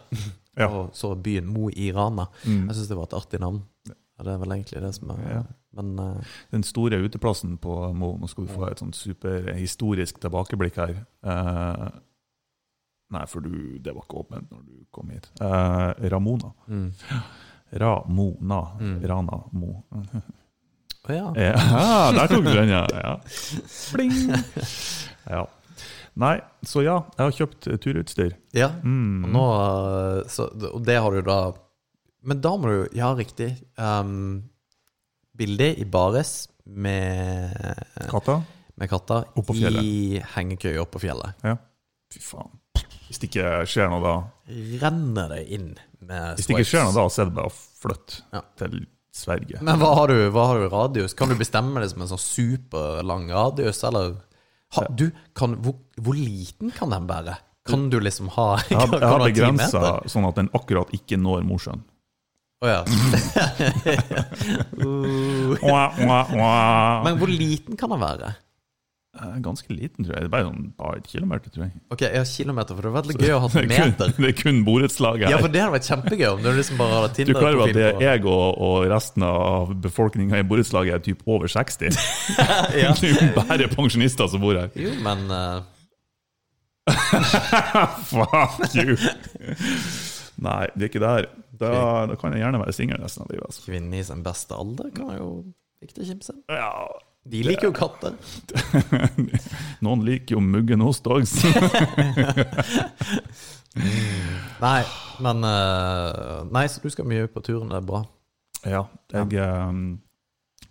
Ja. Og så byen Mo i Rana. Mm. Jeg syns det var et artig navn. Ja, det er vel egentlig det som er Ja. Men uh, Den store uteplassen på Mo, nå skal du få et sånt superhistorisk tilbakeblikk her. Eh, Nei, for du, det var ikke åpent når du kom hit. Eh, Ramona. Mm. Ramona. Mm. Rana Mo. Å ja. Ja, der tok du den, ja. ja. <laughs> Bling! Ja. Nei, så ja, jeg har kjøpt eh, turutstyr. ja. Mm. Og, nå, eh, så, og det har du da Men da må du Ja, riktig. Um, bilde i bares med, Katta? med katta i hengekøya på fjellet. Ja. Fy faen. Hvis det ikke skjer noe da Renner det inn med Hvis det ikke skjer noe da, så er det bare å flytte Ja. til Sverige. Men hva har, du, hva har du radius? Kan du bestemme det som en sånn superlang radius, eller ha, du, kan, hvor, hvor liten kan den være? Kan du liksom ha Jeg har, kan jeg har begrensa sånn at den akkurat ikke når Mosjøen. Å ja. <laughs> <laughs> Uh. Men hvor liten kan den være? Eh, Ganske liten, tror jeg. Det er bare sånn bare et kilometer, tror jeg. Ok, jeg har kilometer, for det hadde vært litt gøy å ha <laughs> er meter. det er kun borettslaget Ja, for det hadde vært kjempegøy om du liksom bare hadde Du klarer jo at det er jeg og, og resten av befolkninga i borettslaget er typ over 60? <laughs> Ja. <laughs> Det er jo bare pensjonister som bor her. Jo, men uh... Fuck you! Nei, det er ikke der. Da, da kan jeg gjerne være singel resten av livet. Altså. kvinne i sin beste alder kan jo ikke kimse. Ja, De liker jo katter. <laughs> noen liker jo muggen ost òg. <laughs> Nei, men eh, Nei, så du skal mye på turen, det er bra. Ja, jeg eh,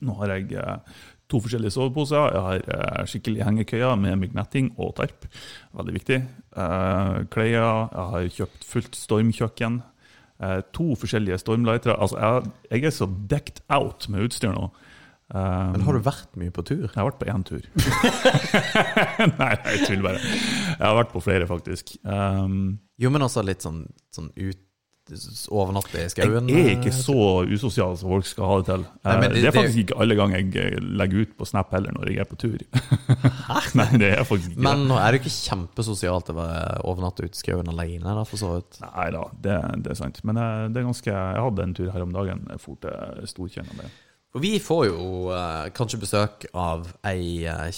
Nå har jeg eh, to forskjellige soveposer. Jeg har eh, skikkelig hengekøyer med myggnetting og tarp. Veldig viktig. Eh, klær. Jeg har kjøpt fullt stormkjøkken. Eh, to forskjellige stormlightere. Altså, jeg, jeg er så decked out med utstyr nå. Eh, Men har du vært mye på tur? Jeg har vært på én tur. <laughs> Nei, jeg tuller bare. Jeg har vært på flere, faktisk. Um, Jo, men også litt sånn, sånn ut Overnatte i skauen? jeg er ikke så usosial som folk skal ha det til. Nei, Eh, det- det, er det- faktisk ikke alle ganger jeg legger ut på Snap heller når jeg er på tur. <laughs> Nei, det er faktisk ikke Men er det ikke kjempesosialt å overnatte ute i skauen alene, da, for så vidt. det. Nei da, det, det er sant. Men eh, det er ganske, jeg hadde en tur her om dagen. Jeg for til Storkjønn. For vi får jo eh, kanskje besøk av ei uh,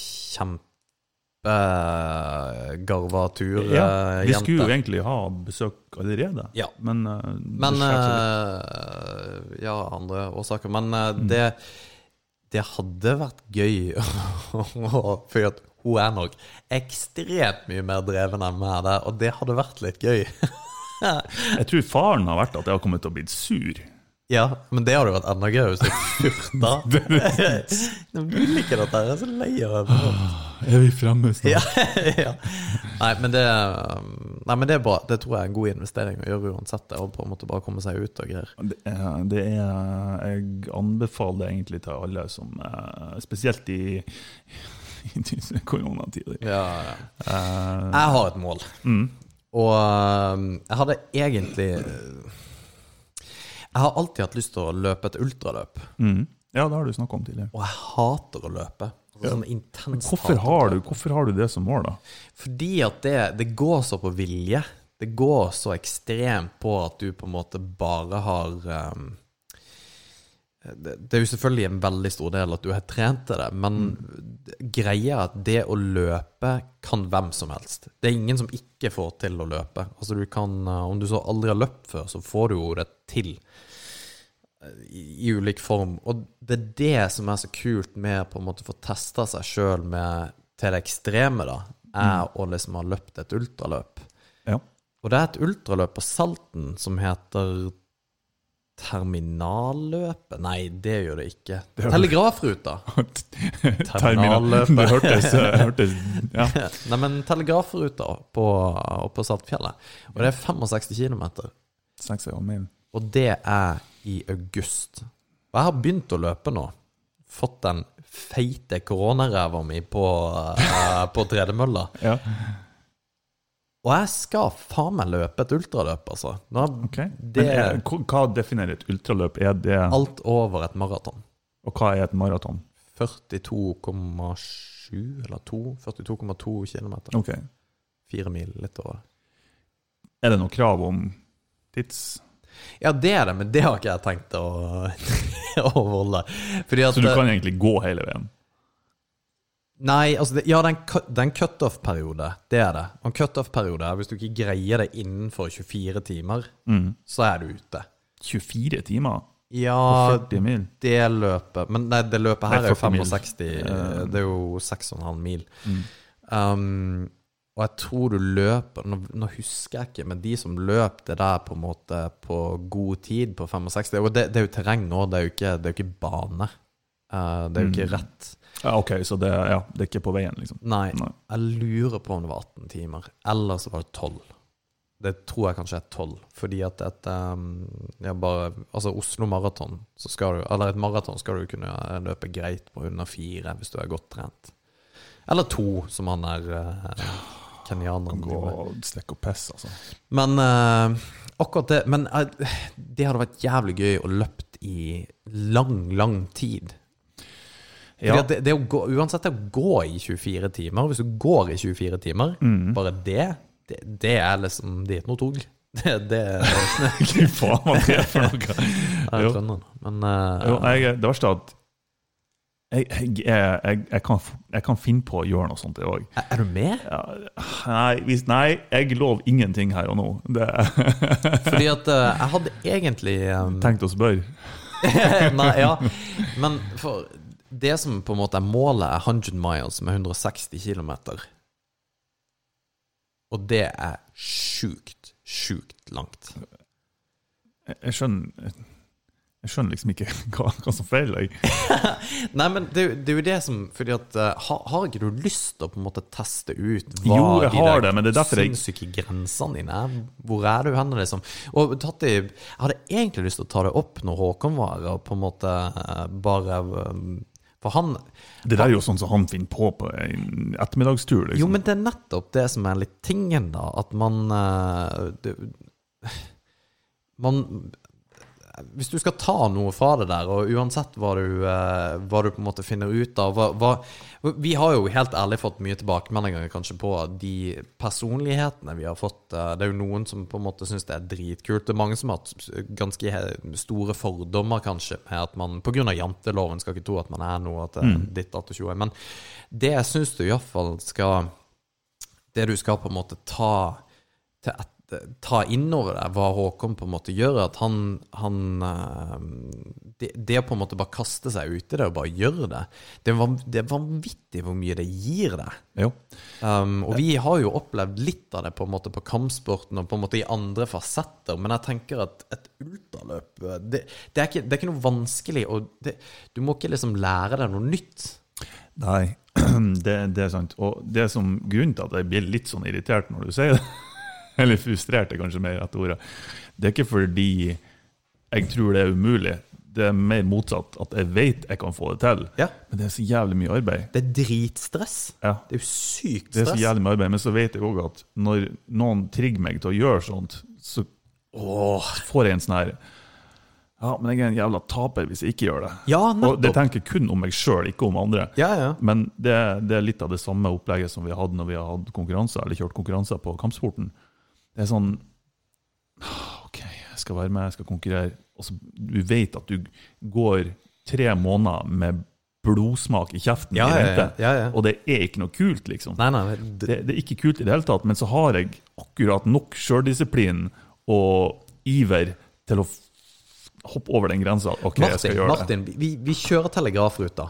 kjempegarva turjente. Ja, vi skulle jo egentlig ha besøk allerede, Ja. men, eh, Men skjer så litt. eh, Ja, andre årsaker. Men eh, det, det hadde vært gøy <laughs> For at hun er nok ekstremt mye mer dreven enn meg der, og det hadde vært litt gøy. <laughs> Jeg tror faren har vært at jeg har kommet til å bli sur. Ja, men det hadde vært enda gøyere hvis jeg furta. <laughs> <laughs> Jeg vil ikke dette, her, jeg er så lei av det. Er vi fremme snart? Ja, <laughs> ja. Nei, men det, nei, men det er bra. Det tror jeg er en god investering å gjøre uansett. Det, og på en måte bare komme seg ut og greier. Det det er Jeg anbefaler det egentlig til alle som eh, Spesielt i, i koronatider. Ja, ja. Uh, Jeg har et mål. mm, Og jeg hadde egentlig Jeg har alltid hatt lyst til å løpe et ultraløp. mm. Ja, det har du snakka om tidligere. Og jeg hater å løpe. Altså, sånn intenst Hvorfor har, du, hvorfor har du det som mål, da? Fordi at det, det går så på vilje. Det går så ekstremt på at du på en måte bare har um, det, det er jo selvfølgelig en veldig stor del at du har trent til det, men greia er at det å løpe kan hvem som helst. Det er ingen som ikke får til å løpe. Altså du kan, eh, Om du så aldri har løpt før, så får du jo det til i, i ulik form. Og det er det som er så kult med på en måte å få testa seg sjøl til det ekstreme, da, er å liksom ha løpt et ultraløp. Ja. Og det er et ultraløp på Salten som heter Terminalløpet? Nei, det gjør det ikke. Det- Telegrafruta. <laughs> Terminalløpet. <laughs> Det hørtes, hørtes Ja. <laughs> Nei, men Telegrafruta på, på Saltfjellet. Og det er 65 km. Mil. Og det er i august. Og jeg har begynt å løpe nå. Fått den feite koronaræva mi på, eh, på tredemølla. <laughs> Ja. Og jeg skal faen meg løpe et ultraløp, altså. Nå, Ok. Det er, hva hva definerer et ultraløp? Er det, alt over et maraton. og hva er et maraton? 42,7 eller 2 42,2 km. Okay. Fire mil, litt over. Er det noe krav om tids... Ja, det er det, men det har ikke jeg tenkt å, <laughs> å holde. Fordi at Så du kan egentlig gå hele veien? Nei, altså det, ja, det er en er cutoff-periode. Det er det. Og en cutoff-periode er hvis du ikke greier det innenfor 24 timer, så er du ute. 24 timer? Ja, det løpet Men nei, det løpet her Nei, er jo 65 mil. 65 Det er jo 6,5 mil. Um, og jeg tror du løper nå, nå husker jeg ikke, men de som løp det der på en måte på god tid på 65 Og det, det er jo terreng nå, det er jo ikke, det er jo ikke bane. Uh, det er jo ikke rett. Ja, ok, så det, ja, det er ikke på veien, liksom. Nei, Nei. jeg lurer på om det var 18 timer. Eller så var det 12. Det tror jeg kanskje er 12. Fordi at et um, bare, Altså Oslo Maraton, så skal du Eller et maraton skal du kunne løpe greit på under fire hvis du er godt trent. Eller to, som han er uh, kenyaneren Gå driver med. og stikke og pisse, altså. Men uh, akkurat det Men uh, det hadde vært jævlig gøy å løpt i lang, lang tid. Ja, det, det gå, uansett det å gå i 24 timer Hvis du går i 24 timer, Mm. bare det, det Det er liksom Det er ikke noe tog. <laughs> Det, det fy faen hva det er for noe. <laughs> jeg skjønner det. Men uh, Jo, jeg, det verste er at jeg, jeg, jeg, kan, jeg kan finne på å gjøre noe sånt, jeg òg. er, du med? Ja, nei, hvis, nei, jeg lover ingenting her og nå. Det Fordi at eh, <laughs> jeg hadde egentlig um, tenkt å spørre. <laughs> Nei, ja. <laughs> Men for det som på en måte er målet, er 100 miles med 160 km. Og det er sjukt, sjukt langt. Jeg skjønner Jeg skjønner liksom ikke <laughs> hva, hva som feiler deg. <laughs> Nei, men det, det er jo det som Fordi at eh, har, har ikke du lyst til å på en måte teste ut hva Jo, jeg de har der det, men det er derfor jeg- grensene dine er? Hvor er du hen, liksom? Og tatt i Jeg hadde egentlig lyst til å ta det opp når Håkon var her, og på en måte eh, bare eh, For han Det der er jo sånn som han finner på på en ettermiddagstur. Liksom. Jo, men det er nettopp det som er litt tingen, da. At man det, Man Hvis du skal ta noe fra det der, og uansett hva du, eh, hva du på en måte finner ut av hva, hva, Vi har jo helt ærlig fått mye tilbakemeldinger kanskje på de personlighetene vi har fått. eh, Det er jo noen som på en måte syns det er dritkult. Det er mange som har hatt ganske store fordommer kanskje med at man pga. janteloven skal ikke tro at man er noe at er ditt datt og tjoe. Men det syns du iallfall skal det du skal på en måte ta til et, Ta innover deg hva Håkon på en måte gjør, at han, han eh, det, det å på en måte bare kaste seg ut i det og bare gjøre det, det er, vanvittig hvor mye det gir deg. Um, og vi har jo opplevd litt av det på en måte på kampsporten og på en måte i andre fasetter, men jeg tenker at et ultraløp Det, det, er, ikke, det er ikke noe vanskelig, og du må ikke liksom lære deg noe nytt. Nei, <clears throat> det, det er sant. Og det som grunnen til at jeg blir litt sånn irritert når du sier det, eller frustrert er kanskje mer rette ordet, det er ikke fordi jeg tror det er umulig. Det er mer motsatt, at jeg vet jeg kan få det til. Ja. Men det er så jævlig mye arbeid. Det er dritstress. Ja. Det er jo sykt stress. Det er så jævlig mye arbeid, men så vet jeg òg at når noen trigger meg til å gjøre sånt, så får jeg en sånn her Ja, men jeg er en jævla taper hvis jeg ikke gjør det. Ja, Og det tenker jeg kun om meg sjøl, ikke om andre. Ja, ja. Men det, det er litt av det samme opplegget som vi har hatt når vi har hatt konkurranser, eller kjørt konkurranser på kampsporten. Det er sånn OK, jeg skal være med, jeg skal konkurrere. Og så Du vet at du går tre måneder med blodsmak i kjeften Ja, i vente, ja, ja. og det er ikke noe kult, liksom. Nei, nei, det, Det, er ikke kult i det hele tatt, men så har jeg akkurat nok sjøldisiplin og iver til å hoppe over den grensa. OK, jeg skal gjøre det. Martin vi, vi kjører telegrafruta.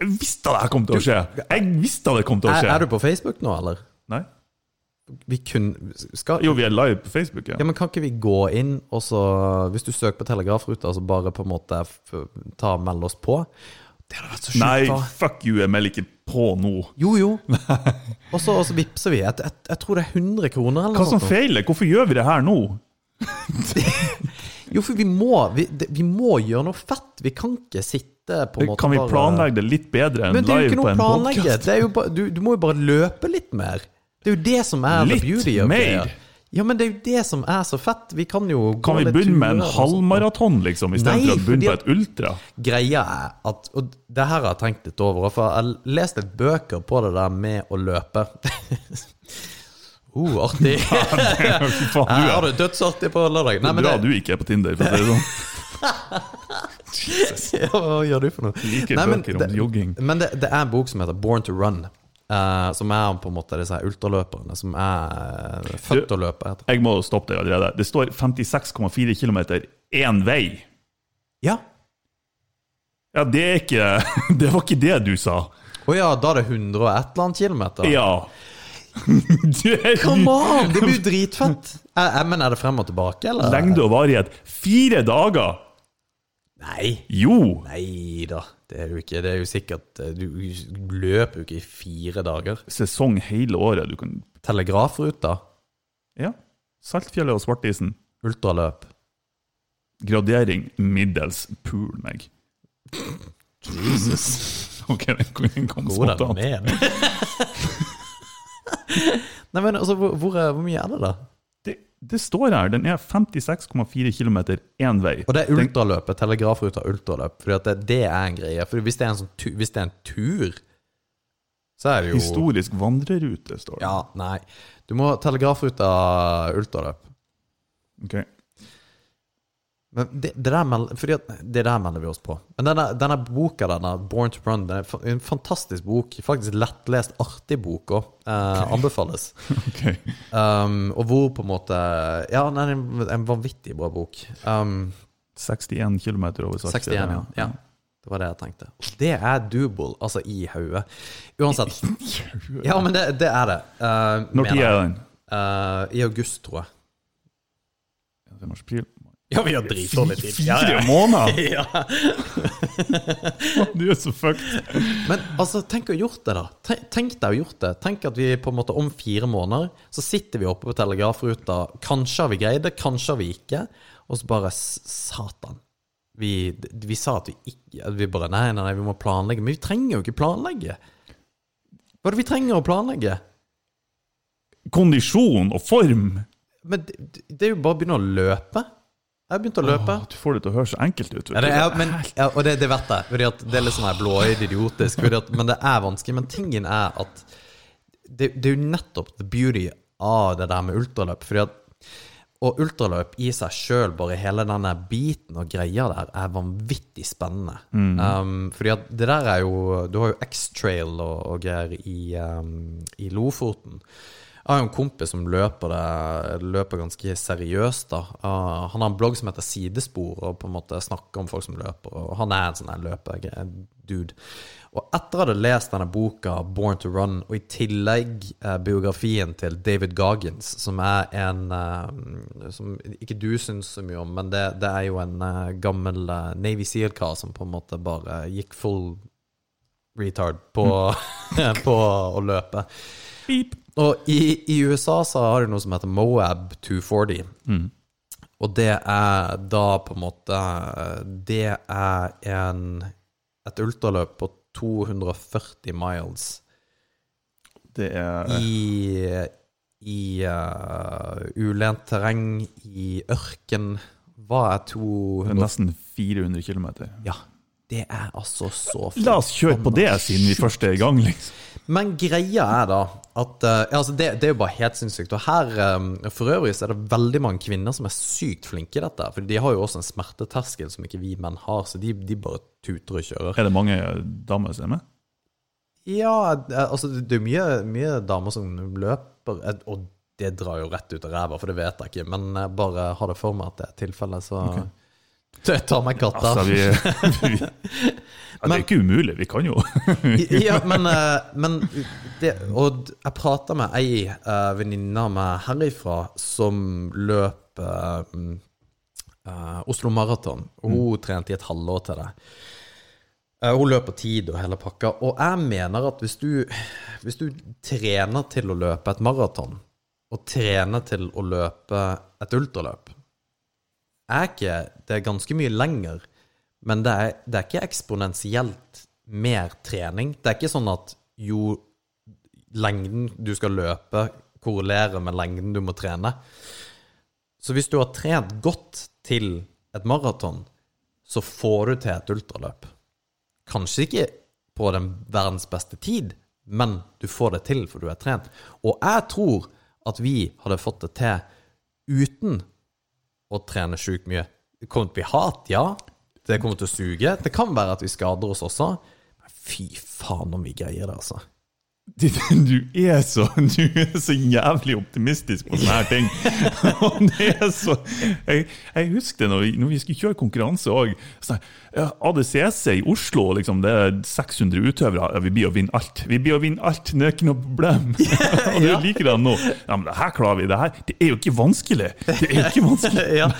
Jeg visste det kom til å skje! Jeg visste det kom til å Er, skje! er du på Facebook nå, eller? Nei? Vi kun skal, Jo, vi er live på Facebook, ja. Ja, men Kan ikke vi gå inn, og så Hvis du søker på telegrafruta, så bare på en måte ta og melde oss på? Det hadde vært så sjukt. Nei, da. fuck you, jeg melder ikke på nå. Jo, jo. <laughs> Og så, vippser vi. Jeg, jeg, jeg tror det er 100 kroner eller Hva noe som sånt. nå. feiler? Hvorfor gjør vi det her nå? <laughs> Jo, for vi må, vi, vi må gjøre noe fett. Vi kan ikke sitte på en måte Kan vi planlegge det litt bedre enn live på en podkast? Det er jo bare, du, du må jo bare løpe litt mer. Det er jo det som er Litt the beauty of mer? det. Ja, men det er jo det som er så fett. Vi kan jo Kan vi begynne med en halvmaraton, liksom, istedenfor å begynne på et ultra? Greia er at Og det her har jeg tenkt litt over. For jeg har lest litt bøker på det der med å løpe. <laughs> uh, artig. <laughs> Fy faen, Jeg du <laughs> har er det dødsartig på lørdag. Nei, bra det, du ikke er på Tinder, for å si det sånn. Ja, hva gjør du for noe? Liker Nei, bøker om det- jogging. Men det, det er en bok som heter Born to Run. Eh, som er på en måte disse ultraløperne som er født til å løpe. heter. Jeg må stoppe deg allerede. Det står 56,4 km én vei. Ja. Ja, det er ikke <laughs> Det var ikke det du sa. Å ja, da er det 100 og et eller annet kilometer? Ja. <laughs> Er Come on! Det blir jo dritfett. Men er det frem og tilbake, eller? Lengde og varighet. Fire dager! Nei. Jo! Nei da. Det er jo ikke Det er jo sikkert eh, Du løper jo ikke i fire dager. Sesong hele året. Du kan Telegrafruta. Ja. Saltfjellet og Svartisen. Ultraløp. Gradering middels. Pool meg. Jesus. <laughs> Ok, den kom spontant. <laughs> Nei, men altså, hvor, hvor, hvor mye er det, da? Det, står her. Den er 56,4 km én vei. Og det er ultraløpet. Telegrafruta ultraløp. For det, det er en greie. For hvis det er en, sånn tu, hvis det er en tur, så er det jo Historisk vandrerute, står det. Ja, nei. Du må telegrafruta ultraløp. Ok. Men det, det, der meld, fordi det der melder vi oss på. Men denne, denne boka, denne Born to Run, det er en fantastisk bok. Faktisk lettlest, artig bok òg. Eh, Anbefales. <laughs> okay. Um, og hvor på en måte Ja, den er en, en vanvittig bra bok. Um, 61 km over 61, Saltfjellet. ja. ja. Det var det jeg tenkte. Det er doable, altså i hodet. Uansett. <laughs> Ja, men det, det er det. Uh, Når er den? I august, tror jeg. Det er. Ja, vi har dritdårlig tid. Fire måneder?! <laughs> Ja. Du er så fucked. Men altså, tenk å ha gjort det, da. Tenk, tenk deg å ha gjort det. Tenk at vi på en måte om fire måneder så sitter vi oppe på telegrafruta. Kanskje har vi greid det, kanskje har vi ikke. Og så bare Satan. Vi, vi sa at vi ikke at Vi bare nei, nei, nei, vi må planlegge. Men vi trenger jo ikke planlegge. Hva er det vi trenger å planlegge? Kondisjon og form. Men det, det er jo bare å begynne å løpe. Jeg har begynt å løpe. Åh, du får det til å høres så enkelt ut. Ja, det er, men, ja, og det, det vet jeg. Fordi det er litt sånn her blåøyd idiotisk. At, men det er vanskelig. Men tingen er at det, det er jo nettopp the beauty av det der med ultraløp. Fordi at og ultraløp i seg sjøl, bare hele denne biten og greia der, er vanvittig spennende. Um, fordi at det der er jo Du har jo X-Trail og, og greier i, um, i Lofoten. Jeg har jo en kompis som løper det Løper ganske seriøst. da Uh, Han har en blogg som heter Sidespor, og på en måte snakker om folk som løper. Og han er en sånn løper-dude. Og etter å ha lest denne boka, 'Born to Run', og i tillegg eh, biografien til David Goggins, som er en eh, Som ikke du syns så mye om, men det, det er jo en eh, gammel eh, Navy Seal-kar som på en måte bare gikk full retard på, <laughs> på å løpe. Beep. Og i, i USA så har du noe som heter Moab 240. Og det er da på en måte Det er en, et ultraløp på 240 miles Det er i, i uh, ulendt terreng, i ørken. Hva er 200 nesten 400 km. Ja. Det er altså så flott. La oss kjøre på det, siden vi først er i gang. liksom. Men greia er da at uh, altså det, det er jo bare helt sinnssykt. Og her um, for øvrig så er det veldig mange kvinner som er sykt flinke i dette. For de har jo også en smerteterskel som ikke vi menn har, så de, de bare tuter og kjører. Er det mange damer som er med? Ja, eh, altså det er mye, mye damer som løper, eh, og det drar jo rett ut av ræva, for det vet jeg ikke. Men jeg bare har det for meg at det er tilfellet, så Jeg tar meg katta. Altså, <laughs> vi, vi ja, Det er ikke umulig, vi kan jo. ja, men, eh, men det, Og jeg prata med ei uh, venninne av meg herifra som løp uh, uh, Oslo Maraton. Hun hun trente i et halvår til det. Eh, hun løper tid og hele pakka. Og jeg mener at hvis du, hvis du trener til å løpe et maraton, og trener til å løpe et ultraløp, er ikke Det er ganske mye lenger, men det er, det er ikke eksponentielt mer trening. Det er ikke sånn at jo lengden du skal løpe, korrelerer med lengden du må trene. Så hvis du har trent godt til et maraton, så får du til et ultraløp. Kanskje ikke på den verdens beste tid, men du får det til for du er trent. Og jeg tror at vi hadde fått det til uten å trener sjukt mye. Det kommer til å bli hat, ja. Det kommer til å suge. Det kan være at vi skader oss også. Men fy faen om vi greier det, altså. <laughs> Du er så, du er så jævlig optimistisk på sånne her ting. <laughs> Det er så Jeg, jeg husker det når vi, når vi skulle kjøre konkurranse òg. ADCC i Oslo, liksom, det er 600 utøvere. Ja, vi blir å vinne alt. Vi blir å vinne alt, det er ikke noe problem. <laughs> Og du liker det nå. Ja, men det her klarer vi. Det her det er jo ikke vanskelig. Det er jo ikke vanskelig. Ja.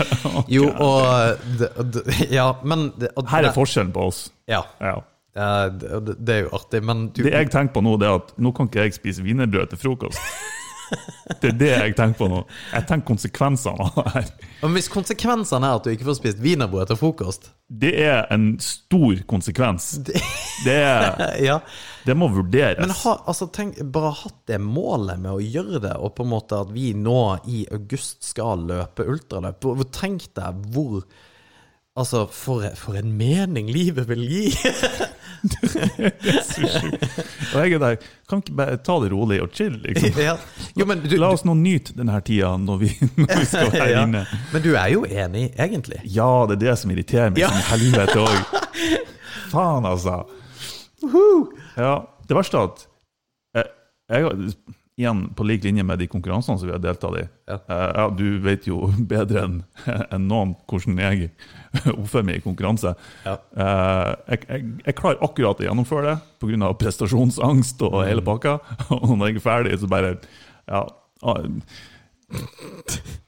Jo, og Ja, men og Her er forskjellen på oss. Ja. Ja. Ja, det, det er jo artig, men du Det jeg tenker på nå, det er at nå kan ikke jeg spise wienerbrød til frokost. Det er det jeg tenker på nå. Jeg tenker konsekvensene av det her. Men hvis konsekvensene er at du ikke får spist wienerbrød til frokost Det er en stor konsekvens. Det, er, <laughs> Ja, det må vurderes. Men ha, altså, tenk, bare hatt det målet med å gjøre det, og på en måte at vi nå i august skal løpe ultraløp. Tenk deg hvor Altså, for, for en mening livet vil gi! det er Så sjukt. Og jeg er der. Kan ikke bare ta det rolig og chill, liksom? <laughs> ja. Jo, men du, La oss nå nyte denne tida når vi, <laughs> når vi <laughs> skal være ja. inne. Men du er jo enig, egentlig? Ja, det er det som irriterer meg Ja. som helvete òg. Faen, altså. Ja, det verste er at jeg, jeg har Igjen på lik linje med de konkurransene som vi har deltatt i. Ja. Eh, ja, du vet jo <laughs> bedre enn <laughs> en noen hvordan jeg <laughs> oppfører meg i konkurranse. Ja. Eh, jeg, jeg, jeg klarer akkurat å gjennomføre det pga. prestasjonsangst og hele pakka. Og når jeg er ferdig, så bare Ja. ah,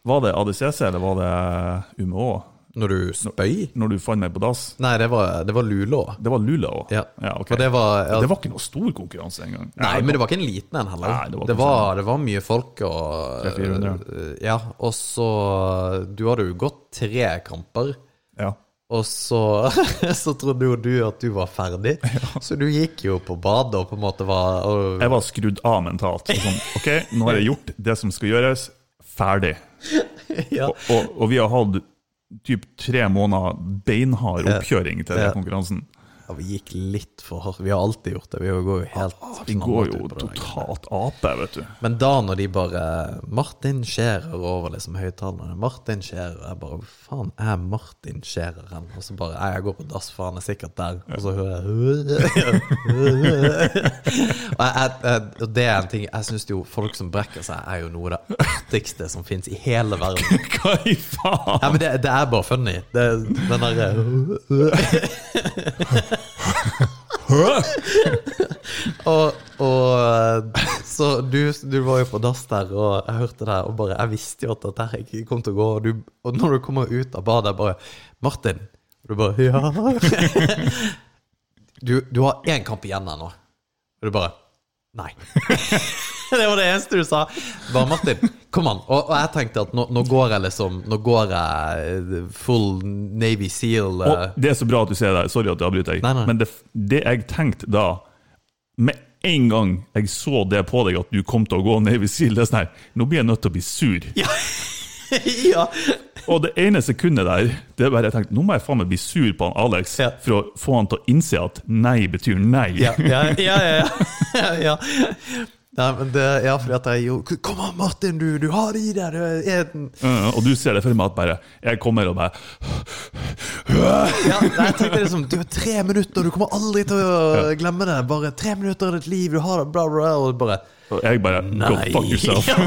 Var det ADCC, eller var det UMÅ? Når du spøy? Når du fant meg på dass? Nei, det var, det var lula. Det var Lula òg? Ja. ok. For det var ja, Det var ikke noe stor konkurranse engang. Nei, men det var ikke en liten en heller. Nei, det var det, var, det var mye folk og 300-400. Ja, og så Du hadde jo gått tre kamper. Ja. Og så, <laughs> så trodde jo du at du var ferdig, <laughs> så du gikk jo på badet og på en måte var og, Jeg var skrudd av mentalt. Sånn, ok, nå har jeg gjort det som skal gjøres. Ferdig. <laughs> ja. Og, og, og vi har hatt typ tre måneder beinhard oppkjøring til den konkurransen. Ja, vi gikk litt for hardt. Vi har alltid gjort det. Vi går jo helt Vi går jo totalt ape, vet du. Men da når de bare Martin Scherer over liksom høyttalerne Martin Scherer. Jeg bare faen er Martin Scherer hen? Og så bare Jeg går på dass, for han er sikkert der. Og så hører jeg, <laughs> og det er en ting Jeg syns jo folk som brekker seg, er jo noe av det artigste som fins i hele verden. <laughs> Hva i faen? Ja, men det, det er bare funny. Det, den derre <laughs> og, og Så du, du var jo på dass der, og jeg hørte det, og bare Jeg visste jo at dette her ikke kom til å gå, og, du, og når du kommer ut av badet, bare 'Martin.' Og du bare 'Ja'. <laughs> Du, du har én kamp igjen ennå. Og du bare 'Nei'. <laughs> <laughs> det var det eneste du sa. Bare 'Martin, kom an'. Og, og jeg tenkte at nå, nå går jeg liksom Nå går jeg full Navy Seal. eh, Og det er så bra at du sier det. Sorry at jeg avbryter deg. Nei, nei. Men det, det jeg tenkte da Med en gang jeg så det på deg, at du kom til å gå Navy Seal, det er sånn her Nå blir jeg nødt til å bli sur. ja. <laughs> Og det ene sekundet der, det er bare jeg tenkte, nå må jeg faen meg bli sur på han Alex Ja. for å få han til å innse at nei betyr nei. Ja, ja, ja. ja, ja. <laughs> ja. Nei, men det, ja, fordi at jeg jo Kom an, Martin, du, du har det i deg. Du Uh, og du ser det for meg at bare Jeg kommer og bare Ja, nei, jeg tenkte liksom Du har tre minutter, du kommer aldri til å glemme det. Bare tre minutter av ditt liv, du har det, bla, bla, og bare Og jeg bare Go fuck yourself. <laughs> Ja.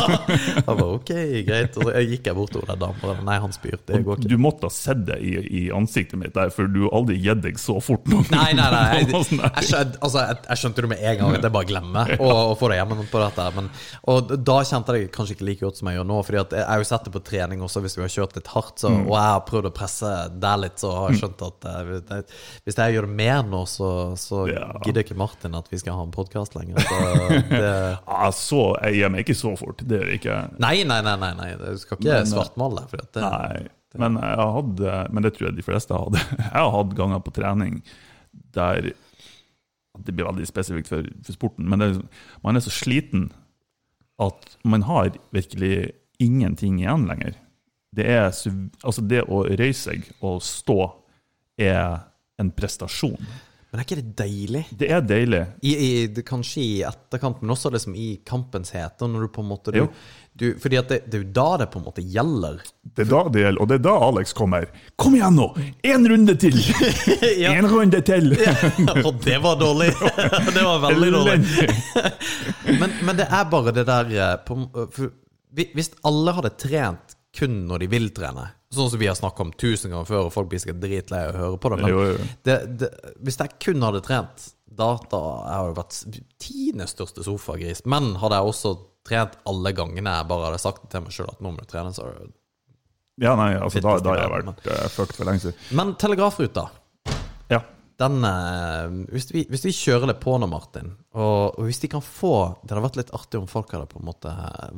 Jeg bare, ok, greit. Og så gikk jeg bort der damen bare Nei, han spyr. Det går ikke. Du måtte ha sett det i, i ansiktet mitt der, for du har aldri gitt deg så fort noen Nei, nei, nei. <laughs> Jeg, jeg, skjønte, altså, jeg, jeg skjønte det med en gang. Det er bare å glemme og få det hjemme på dette. Men, og da kjente jeg det kanskje ikke like godt som jeg gjør nå. Fordi at jeg har jo sett det på trening også, hvis vi har kjørt litt hardt. Så, Mm. Og jeg har prøvd å presse der litt, så har jeg skjønt at eh, det, hvis jeg gjør det mer nå, så, så gidder ikke Martin at vi skal ha en podkast lenger. Så det, <laughs> så, jeg gir meg ikke så fort. Det gjør jeg ikke. nei, nei, nei, nei, nei. Du skal ikke Men, svartmale. For det, Nei. Men, jeg hadde, men det tror jeg de fleste hadde. <laughs> Jeg har hatt ganger på trening der Det blir veldig spesifikt for, for sporten, men er liksom- man er så sliten at man har virkelig ingenting igjen lenger. Det, er, altså det å røyse seg og stå er en prestasjon. Men er ikke det deilig? Det er deilig. I, i, det, kanskje i etterkant, men også liksom i kampens hete. Når du på en måte du, du, fordi det, det er jo da det på en måte gjelder. Det er da det gjelder, og det er da Alex kommer. Kom igjen nå! Én runde til! <laughs> Én runde til! Og det var dårlig! <laughs> det var veldig dårlig. <laughs> Men, men det er bare det der eh, på, for, Hvis alle hadde trent kun når de vil trene, sånn som vi har snakket om tusen ganger før, og folk blir sikkert dritlei av å høre på det, men Jo, jo. Det, det, hvis jeg kun hadde trent data Jeg har jo vært tiende største sofagris, men hadde jeg også trent alle gangene jeg bare hadde sagt til meg sjøl at nå må du trene, så Ja, nei, altså, da, da har jeg vært uh, fucked for lenge siden. Men telegrafruta Ja. Den, eh, hvis, vi, hvis vi kjører det på nå, Martin, og, og hvis de kan få Det hadde vært litt artig om folk hadde på en måte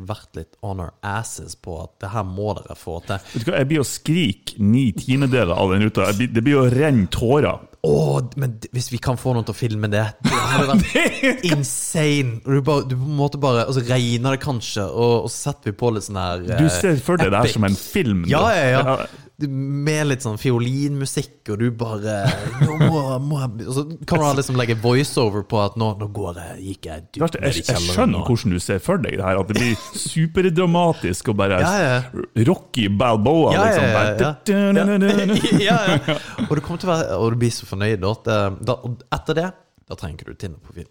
vært litt on our asses på at det her må dere få til. Vet du hva, jeg blir å skrike ni tiendedeler av den ruta. Blir, det blir å renne tårer. Å, men hvis vi kan få noen til å filme det Det hadde <laughs> vært insane. Du, bare, du på en måte bare Og så regner det kanskje, og, og så setter vi på litt sånn her Du eh, ser for deg det her som en film. Ja, ja, ja. Med litt sånn fiolinmusikk, og du bare nå må, må, jeg-" Og så kan du liksom legge voiceover på at nå, nå går jeg, gikk jeg dypt ned i kjelleren. jeg skjønner hvordan du ser for deg det her, at det blir superdramatisk og bare Ja, ja. Rocky Balboa, Ja, liksom. ja, ja, Bare, <laughs> ja. Og du kommer til å være Og du blir så fornøyd. At, eh, da, etter det, da trenger du Tinder på film.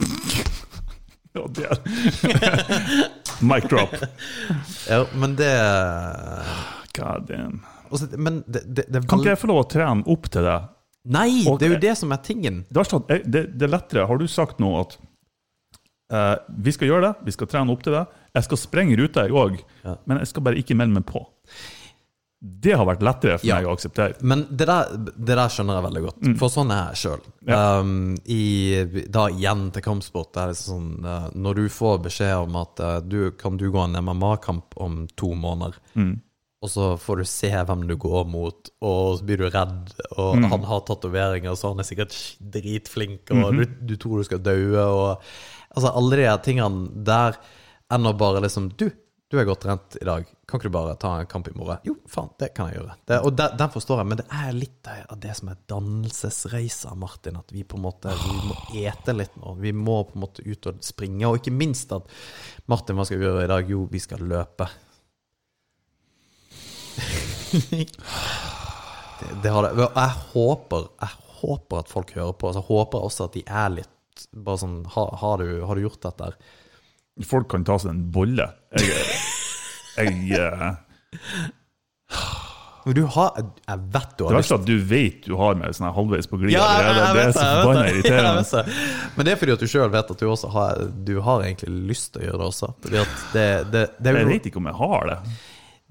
<laughs> Ja, det er- <laughs> Mic drop. Ja, men det God damn. Også, Men det, det, det Kan ikke jeg få lov å trene opp til det? Nei, Og- det er jo det som er tingen. Det, er sånn, er lettere. Har du sagt nå at uh, vi skal gjøre det, vi skal trene opp til det. Jeg skal sprenge ruta, jeg òg, Ja. men jeg skal bare ikke melde meg på. Det har vært lettere for Ja. meg å akseptere. Men det der, det der skjønner jeg veldig godt, for sånn er jeg sjøl. Ja. Um, da igjen til kampsport. Det er liksom sånn, uh, når du får beskjed om at uh, du kan du gå en MMA-kamp om to måneder, og så får du se hvem du går mot, og så blir du redd, og han har tatoveringer, så han er sikkert dritflink, og du, du tror du skal daue, og altså alle de tingene der enn å bare liksom Du, du er godt trent i dag, kan ikke du bare ta en kamp i morgen? Jo, faen, det kan jeg gjøre. Det, og den, den forstår jeg, men det er litt av det som er dannelsesreisa, Martin. At vi på en måte vi må ete litt nå. Vi må på en måte ut og springe. Og ikke minst at Martin, hva skal vi gjøre i dag? Jo, vi skal løpe. Det, det har det. Jeg håper, jeg håper at folk hører på. Altså, jeg håper også at de er litt bare sånn Har, har, du, har du gjort dette? Folk kan ta seg en bolle. Jeg, jeg eh, du har Jeg vet du Det har verste er at du vet du har meg sånn halvveis på glid Ja, jeg, Det er så forbanna <laughs> irriterende. Men det er fordi at du sjøl vet at du også har Du har egentlig lyst til å gjøre det også. Det, det, det Jeg vet ikke om jeg har det.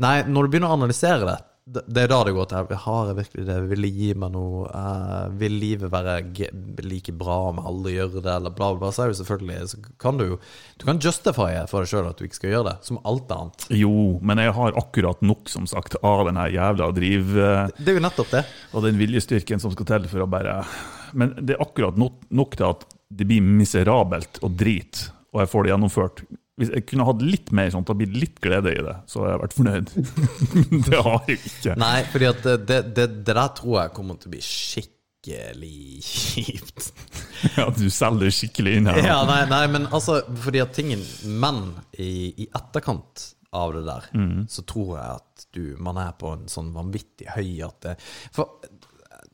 Nei, når du begynner å analysere det, det er da det går til Har jeg virkelig det? Vil det gi meg noe? Uh, vil livet være like bra om aldri gjør det? Eller bla, bla. Så er jo selvfølgelig Så kan du jo Du kan justify for deg sjøl at du ikke skal gjøre det, som alt annet. Jo, men jeg har akkurat nok, som sagt, av den her jævla driv... eh, Det er jo nettopp det. og den viljestyrken som skal til for å bare Men det er akkurat nok, nok til at det blir miserabelt og drit, og jeg får det gjennomført. Hvis jeg kunne hatt litt mer sånt og blitt litt glede i det, så hadde jeg vært fornøyd. <laughs> det har jeg ikke. Nei, at det, det, det, der tror jeg kommer til å bli skikkelig kjipt. <laughs> Ja, du selger skikkelig inn her. Ja, nei, nei, men altså Fordi at tingen Men i, i etterkant av det der Så tror jeg at du Man er på en sånn vanvittig høy at det For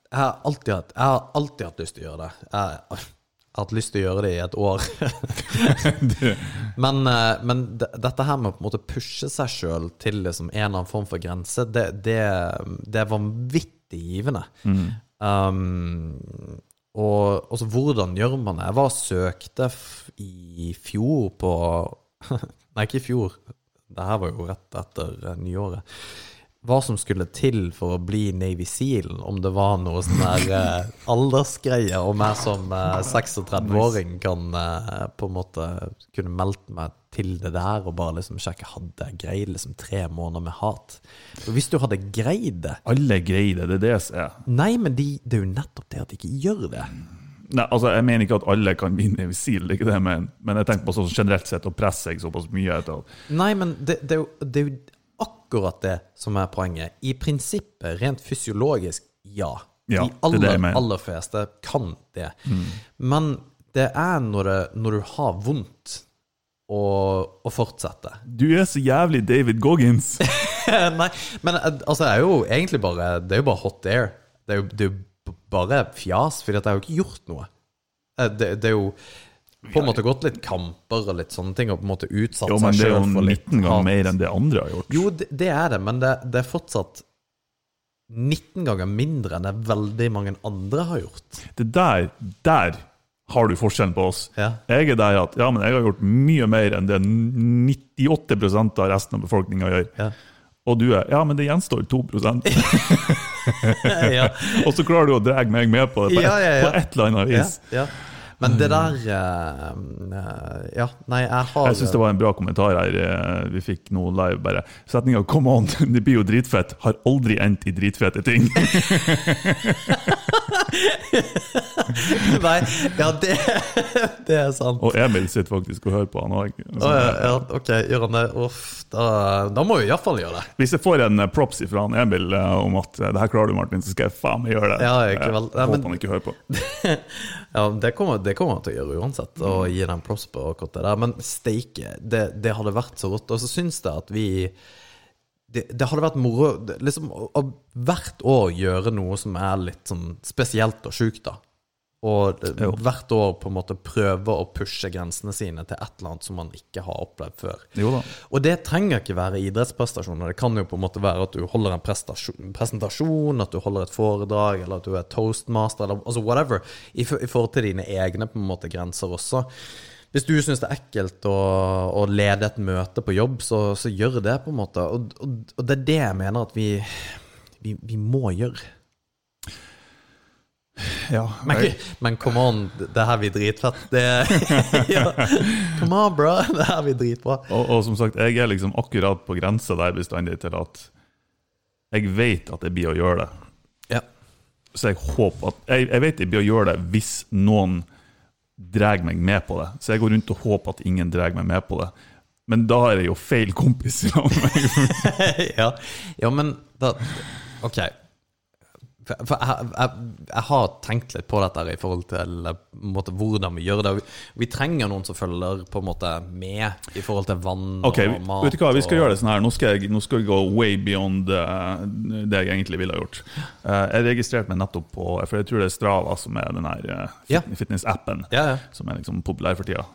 jeg har alltid hatt Jeg har alltid hatt lyst til å gjøre det Jeg hatt lyst til å gjøre det i et år <laughs> Men, eh, men dette her med å på en måte pushe seg selv Til liksom en eller annen form for grense Det, det, det er vanvittig givende um, og også hvordan gjør man det? Jeg var søkte i fjor på <laughs> Nei, ikke i fjor. Det her var jo rett etter eh, nyåret. Hva som skulle til for å bli Navy Seal. Om det var noe sånn der <laughs> eh, aldersgreie. og jeg som eh, 36-åring kan eh, på en måte kunne meldt meg til det der og bare liksom sjekke hadde jeg greid liksom tre måneder med hat. Og hvis du hadde greid det Alle greier det, det er det som er. Nei, men de, det er jo nettopp det at de ikke gjør det. Nei, altså, Jeg mener ikke at alle kan bli Navy Seal, det er ikke det jeg mener. Men jeg tenker på sånn generelt sett å presse seg såpass mye. etter Nei, men det, det, er jo, det er jo akkurat det som er poenget. I prinsippet, rent fysiologisk, ja. Ja, De er aller, aller fleste kan det. Men det er når, det, når du har vondt, å, fortsette. Du er så jævlig David Goggins. <laughs> Nei, men eh, altså, det er jo egentlig bare Det er jo bare hot air. Det er jo, det er jo bare fjas, for jeg har jo ikke gjort noe. Eh, Det, det er jo på en måte gått litt kamper og litt sånne ting, og på en måte utsatt Jo, men seg det er jo sjøl for litt 19 ganger mer enn det andre har gjort. Jo, det, det er det, men det, det er fortsatt 19 ganger mindre enn det veldig mange andre har gjort. Det der, der har du forskjellen på oss. Ja. Jeg er der at ja, men jeg har gjort mye mer enn det 98% av resten av befolkninga gjør. Ja. Og du er ja, men det gjenstår 2 <laughs> ja. <laughs> Og så klarer du å dra meg med på det på, ja. på et eller annet vis. Ja, ja. Men det der eh, eh, Ja, nei, jeg har Jeg syns det var en bra kommentar her eh, vi fikk nå live. bare. Setninga 'come on, <laughs> det blir jo dritfett' har aldri endt i dritfete ting. <laughs> Nei, ja, det, <laughs> det er sant. Og Emil sitter faktisk og hører på, han òg. Oh, ja, ja, ok, gjør han det? Uff, da, da må vi iallfall gjøre det. Hvis jeg får en props fra han Emil om at det her klarer du, Martin, så skal jeg faen meg gjøre det. Ja, ikke vel. Jeg Nei, men- håper han ikke hører på. Ja, det kommer, det kommer han til å gjøre uansett, og gi den props på akkurat det der. Men steike, det, det hadde vært så rått. Og så syns jeg at vi det, det hadde vært moro liksom, å, å hvert år gjøre noe som er litt sånn spesielt og sjukt, da. Og Jo. hvert år på en måte prøve å pushe grensene sine til et eller annet som man ikke har opplevd før. Og det trenger ikke være idrettsprestasjoner. Det kan jo på en måte være at du holder en presentasjon, at du holder et foredrag, eller at du er toastmaster, eller altså whatever, i, i forhold til dine egne på en måte grenser også. Hvis du syns det er ekkelt å, å lede et møte på jobb, så, så gjør det, på en måte. Og, og, og det er det jeg mener at vi, vi, vi må gjøre. Ja, Men, jeg, <laughs> men come on, det her blir dritfett. Det, <laughs> ja. Come on, bro. Det her blir dritbra. og, og som sagt, jeg er liksom akkurat på grensa der bestandig til at jeg vet at jeg blir å gjøre det. Ja. Så jeg håper at Jeg, jeg vet jeg blir å gjøre det hvis noen drar meg med på det. Så jeg går rundt og håper at ingen drar meg med på det. Men da er jeg jo feil kompis. sammen med meg. <laughs> ja. ja, men da Ok. For, for jeg, jeg, jeg har tenkt litt på dette i forhold til eh, måte, hvordan vi gjør det. Vi, vi trenger noen som følger på en måte med i forhold til vann okay, og mat. vet du hva, vi skal og, gjøre det sånn her. Nå skal jeg, nå skal jeg gå way beyond uh, det jeg egentlig ville ha gjort. Uh, jeg registrerte meg nettopp på For jeg tror det er Strava som er den her uh, Ja. fitness-appen. yeah, yeah. Som er liksom populær for tida.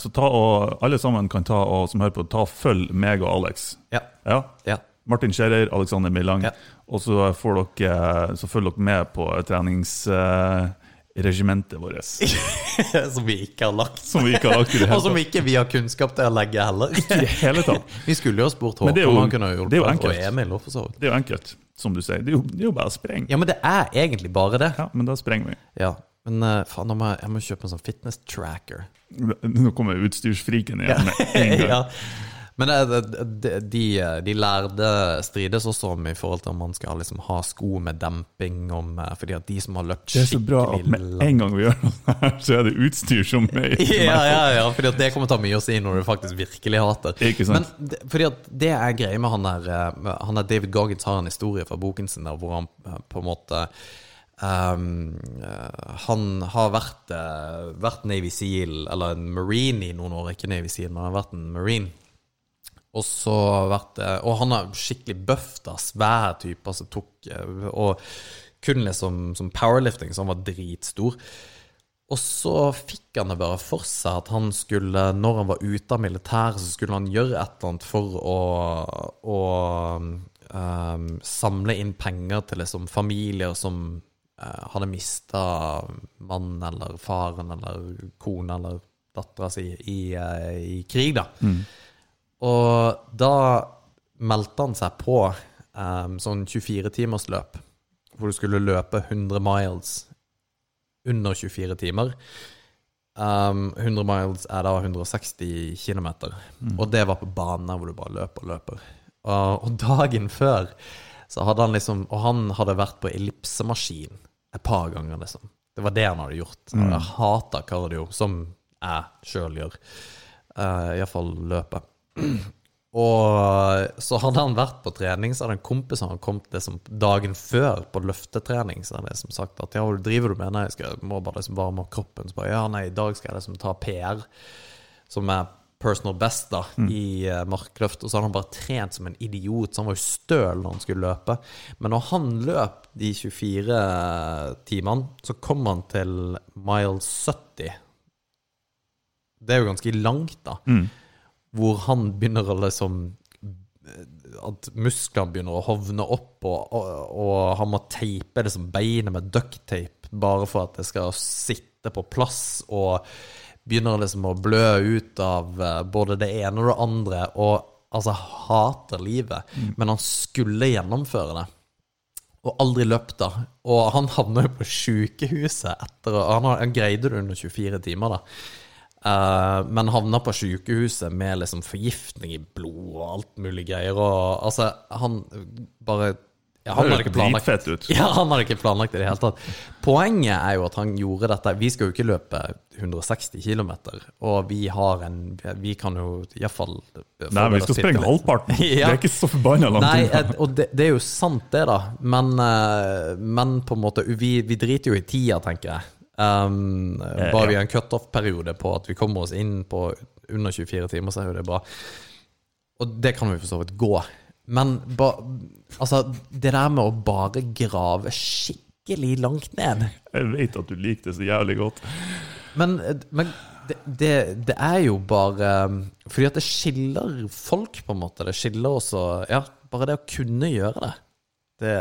Så ta og alle sammen kan ta og som hører på, ta og følg meg og Alex. Ja, ja. Martin Scherer, Alexander Millang. Ja. Og så, får dere, så følger dere med på treningsregimentet vårt. <laughs> som vi ikke har lagt. Som vi ikke har lagt i det <laughs> Og som ikke vi har kunnskap til å legge heller. I det hele tatt. <laughs> Vi skulle jo ha spurt Håkon, om han kunne jo hjulpet, og. Emil også, for. Det er jo enkelt, som du sier. Det er jo, det er jo bare å sprenge. Ja, men det er egentlig bare det. Ja, men da sprenger vi. Ja. Men eh, faen, da må jeg, jeg må kjøpe en sånn fitness tracker. Nå kommer utstyrsfriken igjen ja. Men det, det, de, de lærde strides også om i forhold til om man skal liksom ha sko med demping, om, eh, fordi at de som har løpt skikkelig Det er så bra at med langt- en gang vi gjør noe her, så er det utstyr som er <laughs> ja, ja, ja, fordi at det kommer til å ha mye å si når du faktisk virkelig hater. Ikke sant? Men fordi at det er greia med han der eh, Han der David Goggins har en historie fra boken sin der hvor han eh, på en måte Um, uh, Han har vært, uh, vært Navy Seal, eller en Marine i noen år. Ikke Navy Seal, men han har vært en Marine. Og så vært Og han er skikkelig buff, da. Svær type. Altså tok eh, Og kun liksom som powerlifting, så han var dritstor. Og så fikk han det bare for seg at han skulle, når han var ute av militæret, så skulle han gjøre et eller annet for å, å um, samle inn penger til liksom familier som uh, hadde mista mannen eller faren eller kona eller dattera si i, uh, i krig, da. Og da meldte han seg på um, sånn 24-timersløp, hvor du skulle løpe 100 miles under 24 timer. Um, 100 miles er da 160 km, og det var på bane hvor du bare løper og løper. Og, og dagen før så hadde han liksom Og han hadde vært på ellipsemaskin et par ganger, liksom. Det var det han hadde gjort. Han hadde hata kardio, som jeg sjøl gjør. Uh, Iallfall løpet. Og så hadde han vært på trening, så hadde en kompis han kommet liksom dagen før på løftetrening. Så hadde jeg liksom sagt at ja, hva driver du med? Nei, jeg skal, må bare liksom varme opp kroppen. Så bare ja, nei, i dag skal jeg liksom ta PR, som er personal best da i uh, markløft, og så hadde han bare trent som en idiot, så han var jo støl når han skulle løpe. Men når han løp de 24 timene, så kom han til mile 70. Det er jo ganske langt, da. Mm. Hvor han begynner å liksom At musklene begynner å hovne opp, og, og, og han må teipe liksom beinet med ducktape bare for at det skal sitte på plass, og begynner liksom å blø ut av eh, både det ene og det andre, og altså hater livet. Men han skulle gjennomføre det. Og aldri løpt, da. Og han havna jo på sjukehuset etter han, han greide det under 24 timer, da. Eh, men havna på sykehuset med liksom forgiftning i blod og alt mulig greier. Og altså, han bare ja, Han hadde ikke planlagt ut. <laughs> Ja, han hadde ikke planlagt det i det hele tatt. Poenget er jo at han gjorde dette Vi skal jo ikke løpe 160 km, og vi har en Vi kan jo iallfall Nei, vi skal sprenge halvparten. <laughs> Det er ikke så forbanna langt Nei, et, og det, det er jo sant, det, da. Men, eh, men på en måte Vi, vi driter jo i tida, tenker jeg. Um, bare vi har en cutoff-periode på at vi kommer oss inn på under 24 timer, så er jo det bra. Og det kan vi for så vidt gå. Men ba, altså, det der med å bare grave skikkelig langt ned Jeg vet at du liker det så jævlig godt. Men, men det, det, det er jo bare Fordi at det skiller folk, på en måte. Det skiller også Ja, bare det å kunne gjøre det. Det,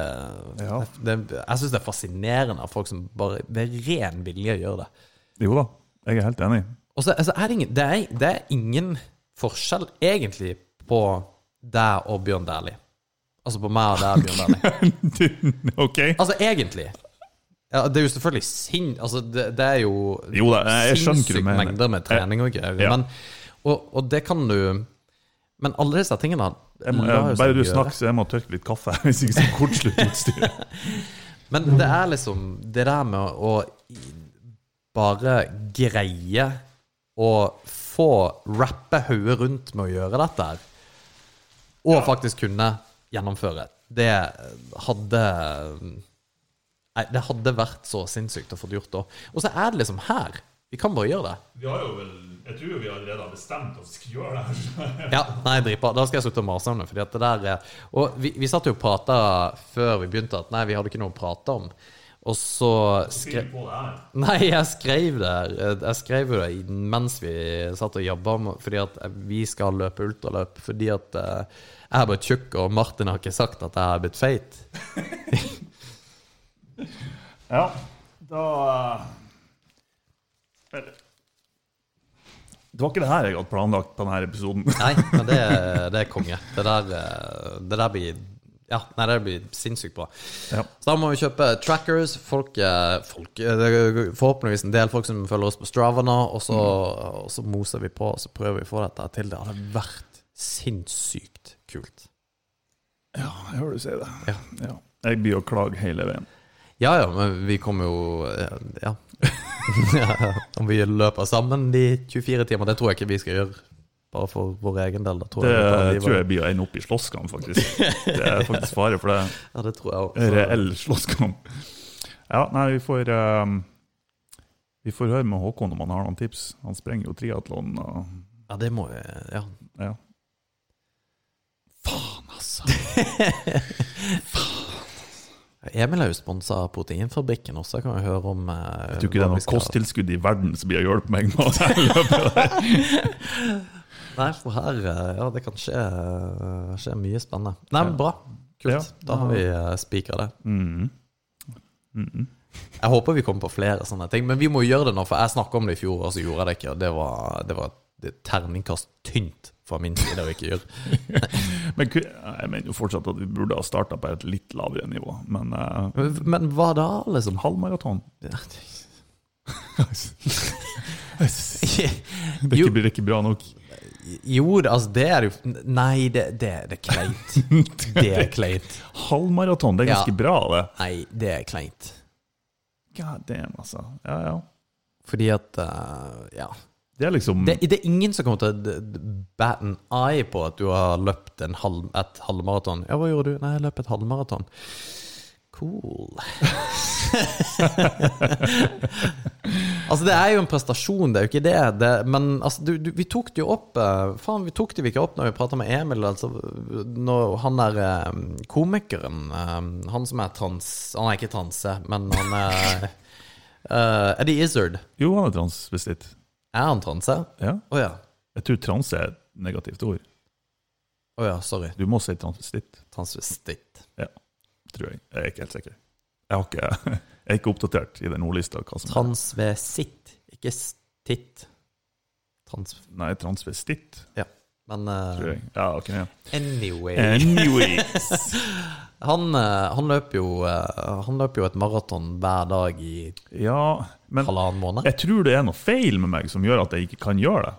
Ja. det Jeg syns det er fascinerende av folk som bare ved ren vilje gjør det. Jo da, jeg er helt enig. Og så altså, er det, ingen, det, er, det er ingen forskjell egentlig på deg og Bjørn Dæhlie. Altså på meg og deg Bjørn Dæhlie. <laughs> ok? Altså egentlig. Ja, det er jo selvfølgelig sinn... Altså, det, det er jo Jo mener. mengder med trening og greier. Ja. Men, og, og det kan du Men alle disse tingene må, jeg, bare du snakker, så jeg må tørke litt kaffe. Hvis ikke så kortslutter utstyret. <laughs> Men det er liksom det der med å bare greie å få rappe hodet rundt med å gjøre dette her, og faktisk kunne gjennomføre, det hadde Nei, det hadde vært så sinnssykt å få gjort da. Og så er det liksom her. Vi kan bare gjøre det. Vi har jo vel Jeg tror vi allerede har bestemt oss skal gjøre det her. Ja, nei, dritbra. Da skal jeg slutte å mase om det. Fordi at det der er Og vi, vi satt jo og prata før vi begynte at nei, vi hadde ikke noe å prate om. Og så skrev. Nei, jeg skrev det Jeg skrev jo det mens vi satt og jobba fordi at vi skal løpe ultraløp. Fordi at eh, jeg har blitt tjukk, og Martin har ikke sagt at jeg har blitt feit. <laughs> Ja, da Eller Det var ikke det her jeg hadde planlagt på denne episoden. <laughs> Nei, men det, <laughs> det er konge. Det der, eh, det der blir Ja, nei, det blir sinnssykt bra. Ja. Så da må vi kjøpe trackers. Folk, eh, folk eh, Forhåpentligvis en del folk som følger oss på Strava nå, og så, og så moser vi på og så prøver vi å få dette til. Det hadde vært sinnssykt kult. Ja, jeg hører du si det. Ja. Ja. Jeg blir å klage hele veien. Ja ja, men vi kommer jo eh, Ja. <laughs> Om vi løper sammen de 24 timer, det tror jeg ikke vi skal gjøre. Bare for vår egen del. Da tror Det jeg, vi tror jeg blir å ende opp i slåsskamp, faktisk. Det er faktisk fare for det. <laughs> Ja, det tror jeg også. Reell slåsskamp. Ja, nei, vi får um, Vi får høre med Håkon om han har noen tips. Han sprenger jo triatlon og Ja, det må jeg Ja. ja. Faen, altså. <laughs> Emil er jo sponsa av Proteinfabrikken også, kan vi høre om eh, Jeg tror ikke det er noe kosttilskudd i verden som blir å hjelpe meg med der. <laughs> Nei, for her eh, Ja, det kan skje, eh, skje mye spennende. Nei, men bra. Kult. Ja. Da har vi spikra det. Mm. Mm. Jeg håper vi kommer på flere sånne ting, men vi må gjøre det nå, for jeg snakka om det i fjor, og så gjorde jeg det ikke, og det var, det var et terningkast tynt fra min side å ikke gjøre. <laughs> Men jeg mener jo fortsatt at vi burde ha starta på et litt lavere nivå. Men uh, Men, hva da, liksom? halvmaraton <laughs> Det er ikke, blir ikke bra nok. Jo, det- altså, det er jo Nei, det, det, det er kleint. <laughs> Det er kleint. Halvmaraton, det er ganske Ja. bra, det. Nei, det er kleint. God damn, altså. Ja, ja. Fordi at uh, Ja. Det er liksom Det, det er ingen som kommer til å bat an eye på at du har løpt en halv, et halvmaraton. Ja, hva gjorde du? Nei, jeg løp et halvmaraton. Cool. <laughs> Altså, det er jo en prestasjon, det er jo ikke det. det men altså, du, du, vi tok det jo opp eh, Faen, vi tok det ikke opp når vi prata med Emil. Altså, når han der eh, komikeren, eh, han som er trans Han er ikke transe, men han er uh, <laughs> Eddie Izzard. Jo, han er transvestitt. Er han transe? Ja. Å ja. Jeg tror transe er et negativt ord. Å ja, sorry. Du må si transvestitt, Transvestitt. Ja, tror jeg. Jeg er ikke helt sikker. Jeg, har ikke, <laughs> jeg er ikke oppdatert i den ordlista. Transvesitt, ikke stitt. Trans... Nei, transvestitt, Ja. Men uh. Ja, ok. Ja. anyway Anyways. <laughs> han, eh, han, løper jo, eh, han løper jo et maraton hver dag i Ja, men jeg tror det er noe feil med meg som gjør at jeg ikke kan gjøre det.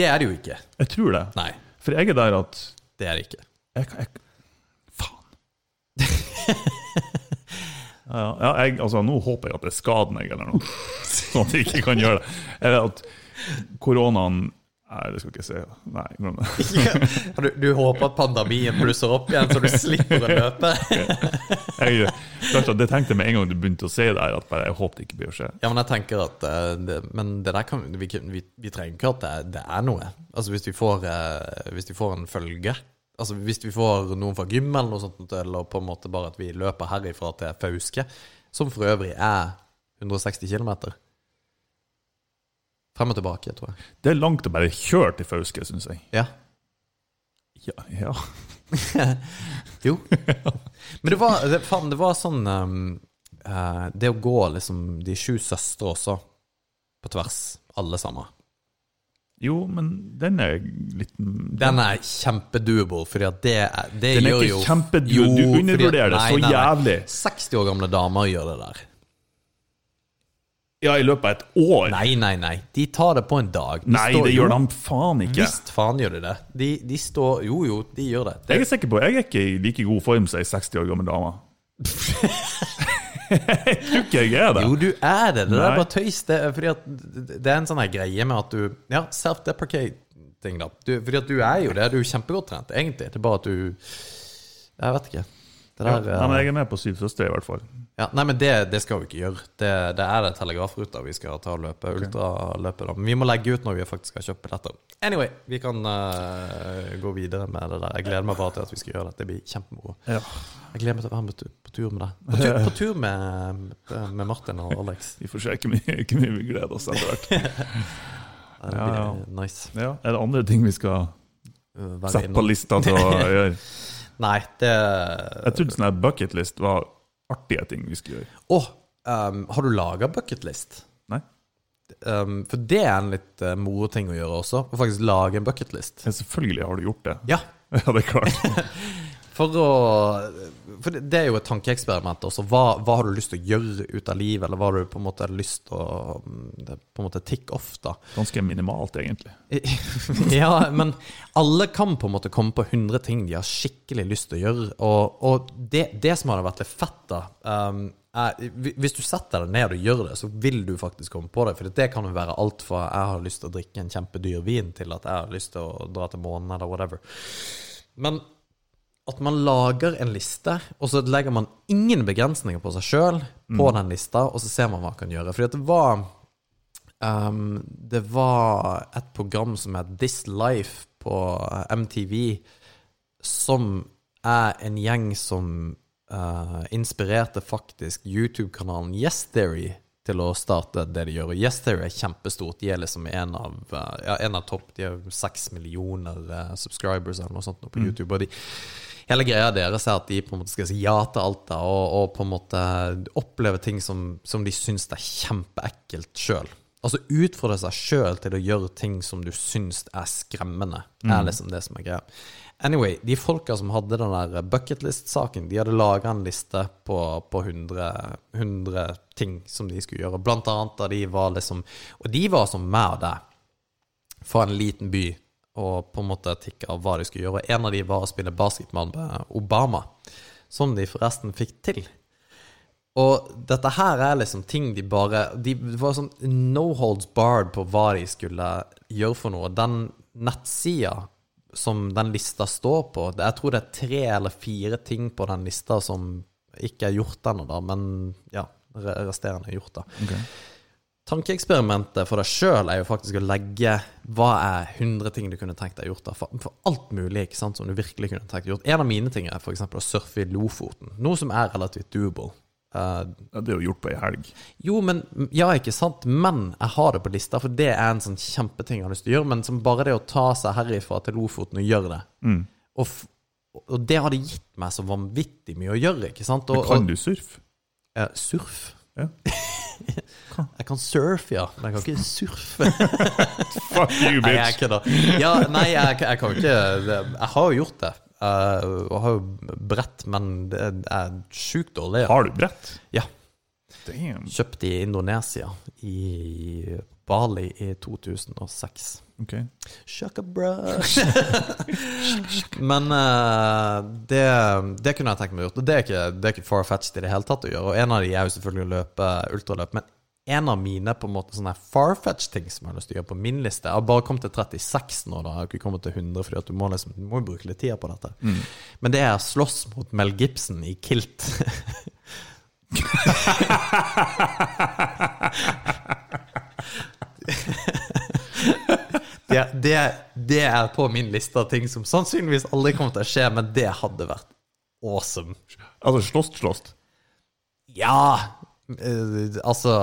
Det er det jo ikke. Jeg tror det. Nei, For jeg er der at det er det ikke. jeg, jeg, Faen. <laughs> Ja, ja, jeg, altså, nå håper jeg at det skader meg, eller noe. <laughs> Sånn at jeg ikke kan gjøre det. Eller at koronaen Nei, det skal jeg ikke se, Nei, glem det. <laughs> Du, du håper at pandemien blusser opp igjen, så du slipper å løpe? <laughs> Jeg, først, det tenkte jeg med en gang du begynte å se det her, at jeg håper det ikke blir å skje. Ja, men jeg tenker at eh, det, Men det der kan vi, vi, vi trenger ikke at det, det er noe. Altså hvis vi får, eh, hvis vi får en følge Altså Hvis vi får noen fra gym eller noe sånt, eller på en måte bare at vi løper herifra til Fauske, som for øvrig er 160 km Frem og tilbake, tror jeg. Det er langt å bare kjøre til Fauske, syns jeg. Ja. Ja, ja. <laughs> Jo. Men det var, det, faen, det var sånn um, uh, Det å gå liksom de sju søstre også, på tvers, alle sammen. Jo, men den er litt Den er kjempedoable, fordi at det, det Den er gjør ikke jo. Jo, Du undervurderer det så jævlig. 60 år gamle damer gjør det der. Ja, i løpet av et år? Nei, nei, nei. De tar det på en dag. De Nei, det jo, gjør de faen ikke. Visst faen gjør de det. De, de står Jo, jo, de gjør det. Jeg er sikker på jeg er ikke i like god form som ei 60 år gammel dame. <laughs> jeg tror ikke jeg er det. Jo, du er det. Det Nei. er bare tøys. Det er fordi at det er en sånn greie med at du Ja, self-deprecating, da. Du, fordi at du er jo det. Du er kjempegodt trent, egentlig. Det er bare at du Jeg vet ikke. Det Ja, der nei, men eh, jeg er med på Syv søstre, i hvert fall. Ja, Nei, men det, det skal vi ikke gjøre. Det, det er det telegrafruta vi skal ta og løpe. Ultraløpet, da. Men vi må legge ut når vi faktisk har kjøpt billetter. Anyway, vi kan uh, gå videre med det der. Jeg gleder meg bare til at vi skal gjøre det. Det blir kjempemoro. Ja. Jeg gleder meg til å være med på tur med deg. På tur, på tur med, med Martin og Alex. Vi får se hvor mye, mye vi gleder oss etter hvert. <laughs> Ja, ja. nice. Ja, er det andre ting vi skal være sette på lista til å <laughs> gjøre? Nei, det Jeg trodde sånn bucketlist var artige ting vi skulle gjøre. Oh, um, har du laga bucketlist? Nei? Um, for det er en litt uh, moro ting å gjøre også. Å faktisk lage en bucketlist. Ja, selvfølgelig har du gjort det. Ja, <laughs> Ja, det er klart. <laughs> for å For det, det er jo et tankeeksperiment også. Hva, hva har du lyst til å gjøre ut av livet, eller hva har du på en måte lyst til å er på en måte tick off, da? Ganske minimalt, egentlig. <laughs> ja, men alle kan på en måte komme på 100 ting de har skikkelig lyst til å gjøre. Og, og det, det som hadde vært litt fett, da um, er, Hvis du setter deg ned og gjør det, så vil du faktisk komme på det. For det kan jo være alt fra jeg har lyst til å drikke en kjempedyr vin, til at jeg har lyst til å dra til månen, eller whatever. Men at man lager en liste, og så legger man ingen begrensninger på seg sjøl på den lista, og så ser man hva man kan gjøre. Fordi at det var Um, det var et program som het This Life på MTV, som er en gjeng som uh, inspirerte faktisk YouTube-kanalen Yes Theory til å starte det de gjør. Og Yes Theory er kjempestort. De er liksom en av, uh, ja, en av topp. De har seks millioner subscribers eller noe sånt nå på YouTube. Og de, hele greia deres er at de på en måte skal si ja til alt da, og, og på en måte oppleve ting som, som de syns er kjempeekkelt sjøl. Altså utfordre seg sjøl til å gjøre ting som du syns er skremmende. Er liksom det som er greia. Anyway, de folka som hadde den der bucketlist-saken, de hadde laga en liste på, på 100, 100 ting som de skulle gjøre. Blant annet da de var liksom Og de var som meg og deg, fra en liten by, og på en måte tikka av hva de skulle gjøre. En av de var å spille basketball med Obama, som de forresten fikk til. Og dette her er liksom ting de bare de, var sånn no holds barred på hva de skulle gjøre for noe. Den nettsida som den lista står på Jeg tror det er tre eller fire ting på den lista som ikke er gjort ennå, da, men ja, resterende er gjort, da. Tankeeksperimentet for deg sjøl er jo faktisk å legge hva er 100 ting du kunne tenkt deg gjort. For, for alt mulig ikke sant, som du virkelig kunne tenkt deg gjort. En av mine ting er f.eks. å surfe i Lofoten. Noe som er relativt doable. Uh, Ja, det er jo gjort på ei helg. jo, men Ja, ikke sant, men jeg har det på lista, for det er en sånn kjempeting jeg har lyst til å gjøre. Men som bare det å ta seg herifra til Lofoten og gjøre det og, f og det hadde gitt meg så vanvittig mye å gjøre, ikke sant? Og, Kan du surfe? Uh, surf? Ja. Jeg kan surfe, ja, men jeg kan ikke surfe. <laughs> Fuck you, Nei, jeg bitch! kødder. Ja, nei, jeg, jeg kan ikke Jeg har jo gjort det. Jeg har jo brett, men det er sjukt dårlig. Ja. Har du brett? Ja. Damn. Kjøpt i Indonesia, i Bali i 2006. Ok. Shaka brush. <laughs> Men uh, det, det kunne jeg tenkt meg å gjøre. Det er ikke, det er ikke far-fetched i det hele tatt å gjøre. Og en av de er jo selvfølgelig å løpe ultraløp. Men en av mine på en måte sånne far-fetched ting som jeg har lyst til å gjøre på min liste Jeg har bare kommet til 36 nå, da. Jeg har ikke kommet til 100, fordi du må, liksom, du må bruke litt tid på dette. Men det er slåss mot Mel Gibson i kilt. <laughs> <laughs> <laughs> Det, det, det er på min liste av ting som sannsynligvis aldri kommer til å skje, men det hadde vært awesome. Altså slåss, slåss. Ja eh, Altså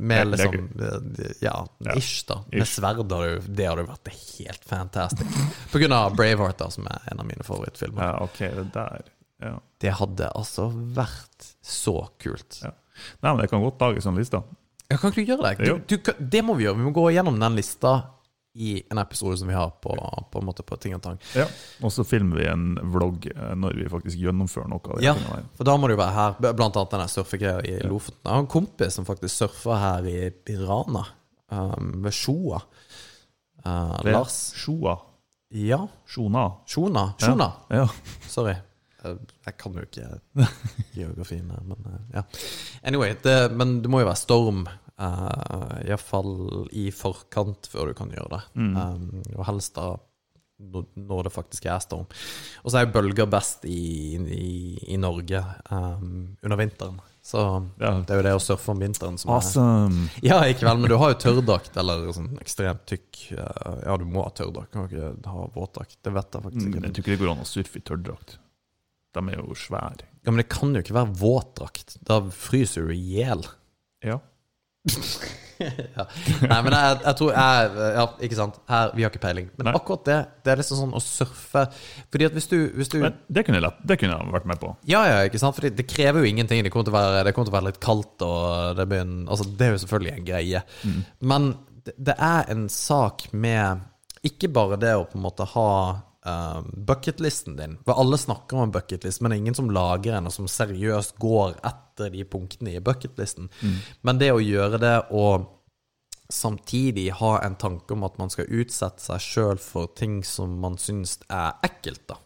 med Det- det liksom eh, Ja, ish, da. Med sverd Det hadde vært helt fantastisk. På grunn av Braveheart, da, som er en av mine favorittfilmer. Ja, ok, det der. Ja. Det hadde altså vært så kult. ja. Nei, men jeg kan godt lage sånn liste. Ja, kan ikke du gjøre det? Du, du, det må vi gjøre. Vi må gå gjennom den lista i en episode som vi har på, på en måte på Ting og Tang. Ja. Og så filmer vi en vlogg eh, når vi faktisk gjennomfører noe av det Ja, for da må du være her. Blant annet denne surfegreia i Lofoten. Jeg har en kompis som faktisk surfer her i i Rana, um, ved Sjoa. Uh, Lars Sjoa. Ja, Sjona. Sjona. Sjona. Ja. Sorry. Eh, Jeg kan jo ikke <laughs> geografien, her, men eh, ja. Anyway, det, men det må jo være storm. Uh, Iallfall i forkant før du kan gjøre det. Um, og helst da når, det faktisk er storm. Og så er bølger best i, i, i Norge um, under vinteren. Så Ja. det er jo det å surfe om vinteren som Awesome. er <laughs> Ja, ikke vel, men du har jo tørrdrakt eller sånn ekstremt tykk eh, Ja, du må ha tørrdrakt, kan ikke ha våtdrakt. Det vet jeg faktisk Mm, ikke. Jeg tror ikke det går an å surfe i tørrdrakt. De er jo svære. Ja, Men det kan jo ikke være våtdrakt. Da fryser du i hjel. Ja. <laughs> ja. Nei, men jeg, jeg tror jeg, Ja, ikke sant. Her, vi har ikke peiling. Men Nei. akkurat det, det er liksom sånn å surfe Fordi at hvis du, hvis du Men det kunne, jeg lett, det kunne jeg vært med på. Ja, ja, ikke sant? Fordi det krever jo ingenting. Det kommer til å være, det kommer til å være litt kaldt, og det begynner, Altså, det er jo selvfølgelig en greie. Men det, det er en sak med Ikke bare det å på en måte ha um, bucketlisten din. For alle snakker om en bucketlist, men det er ingen som lager en, og som seriøst går etter de punktene i bucketlisten. Men det å gjøre det og samtidig ha en tanke om at man skal utsette seg sjøl for ting som man syns er ekkelt, da.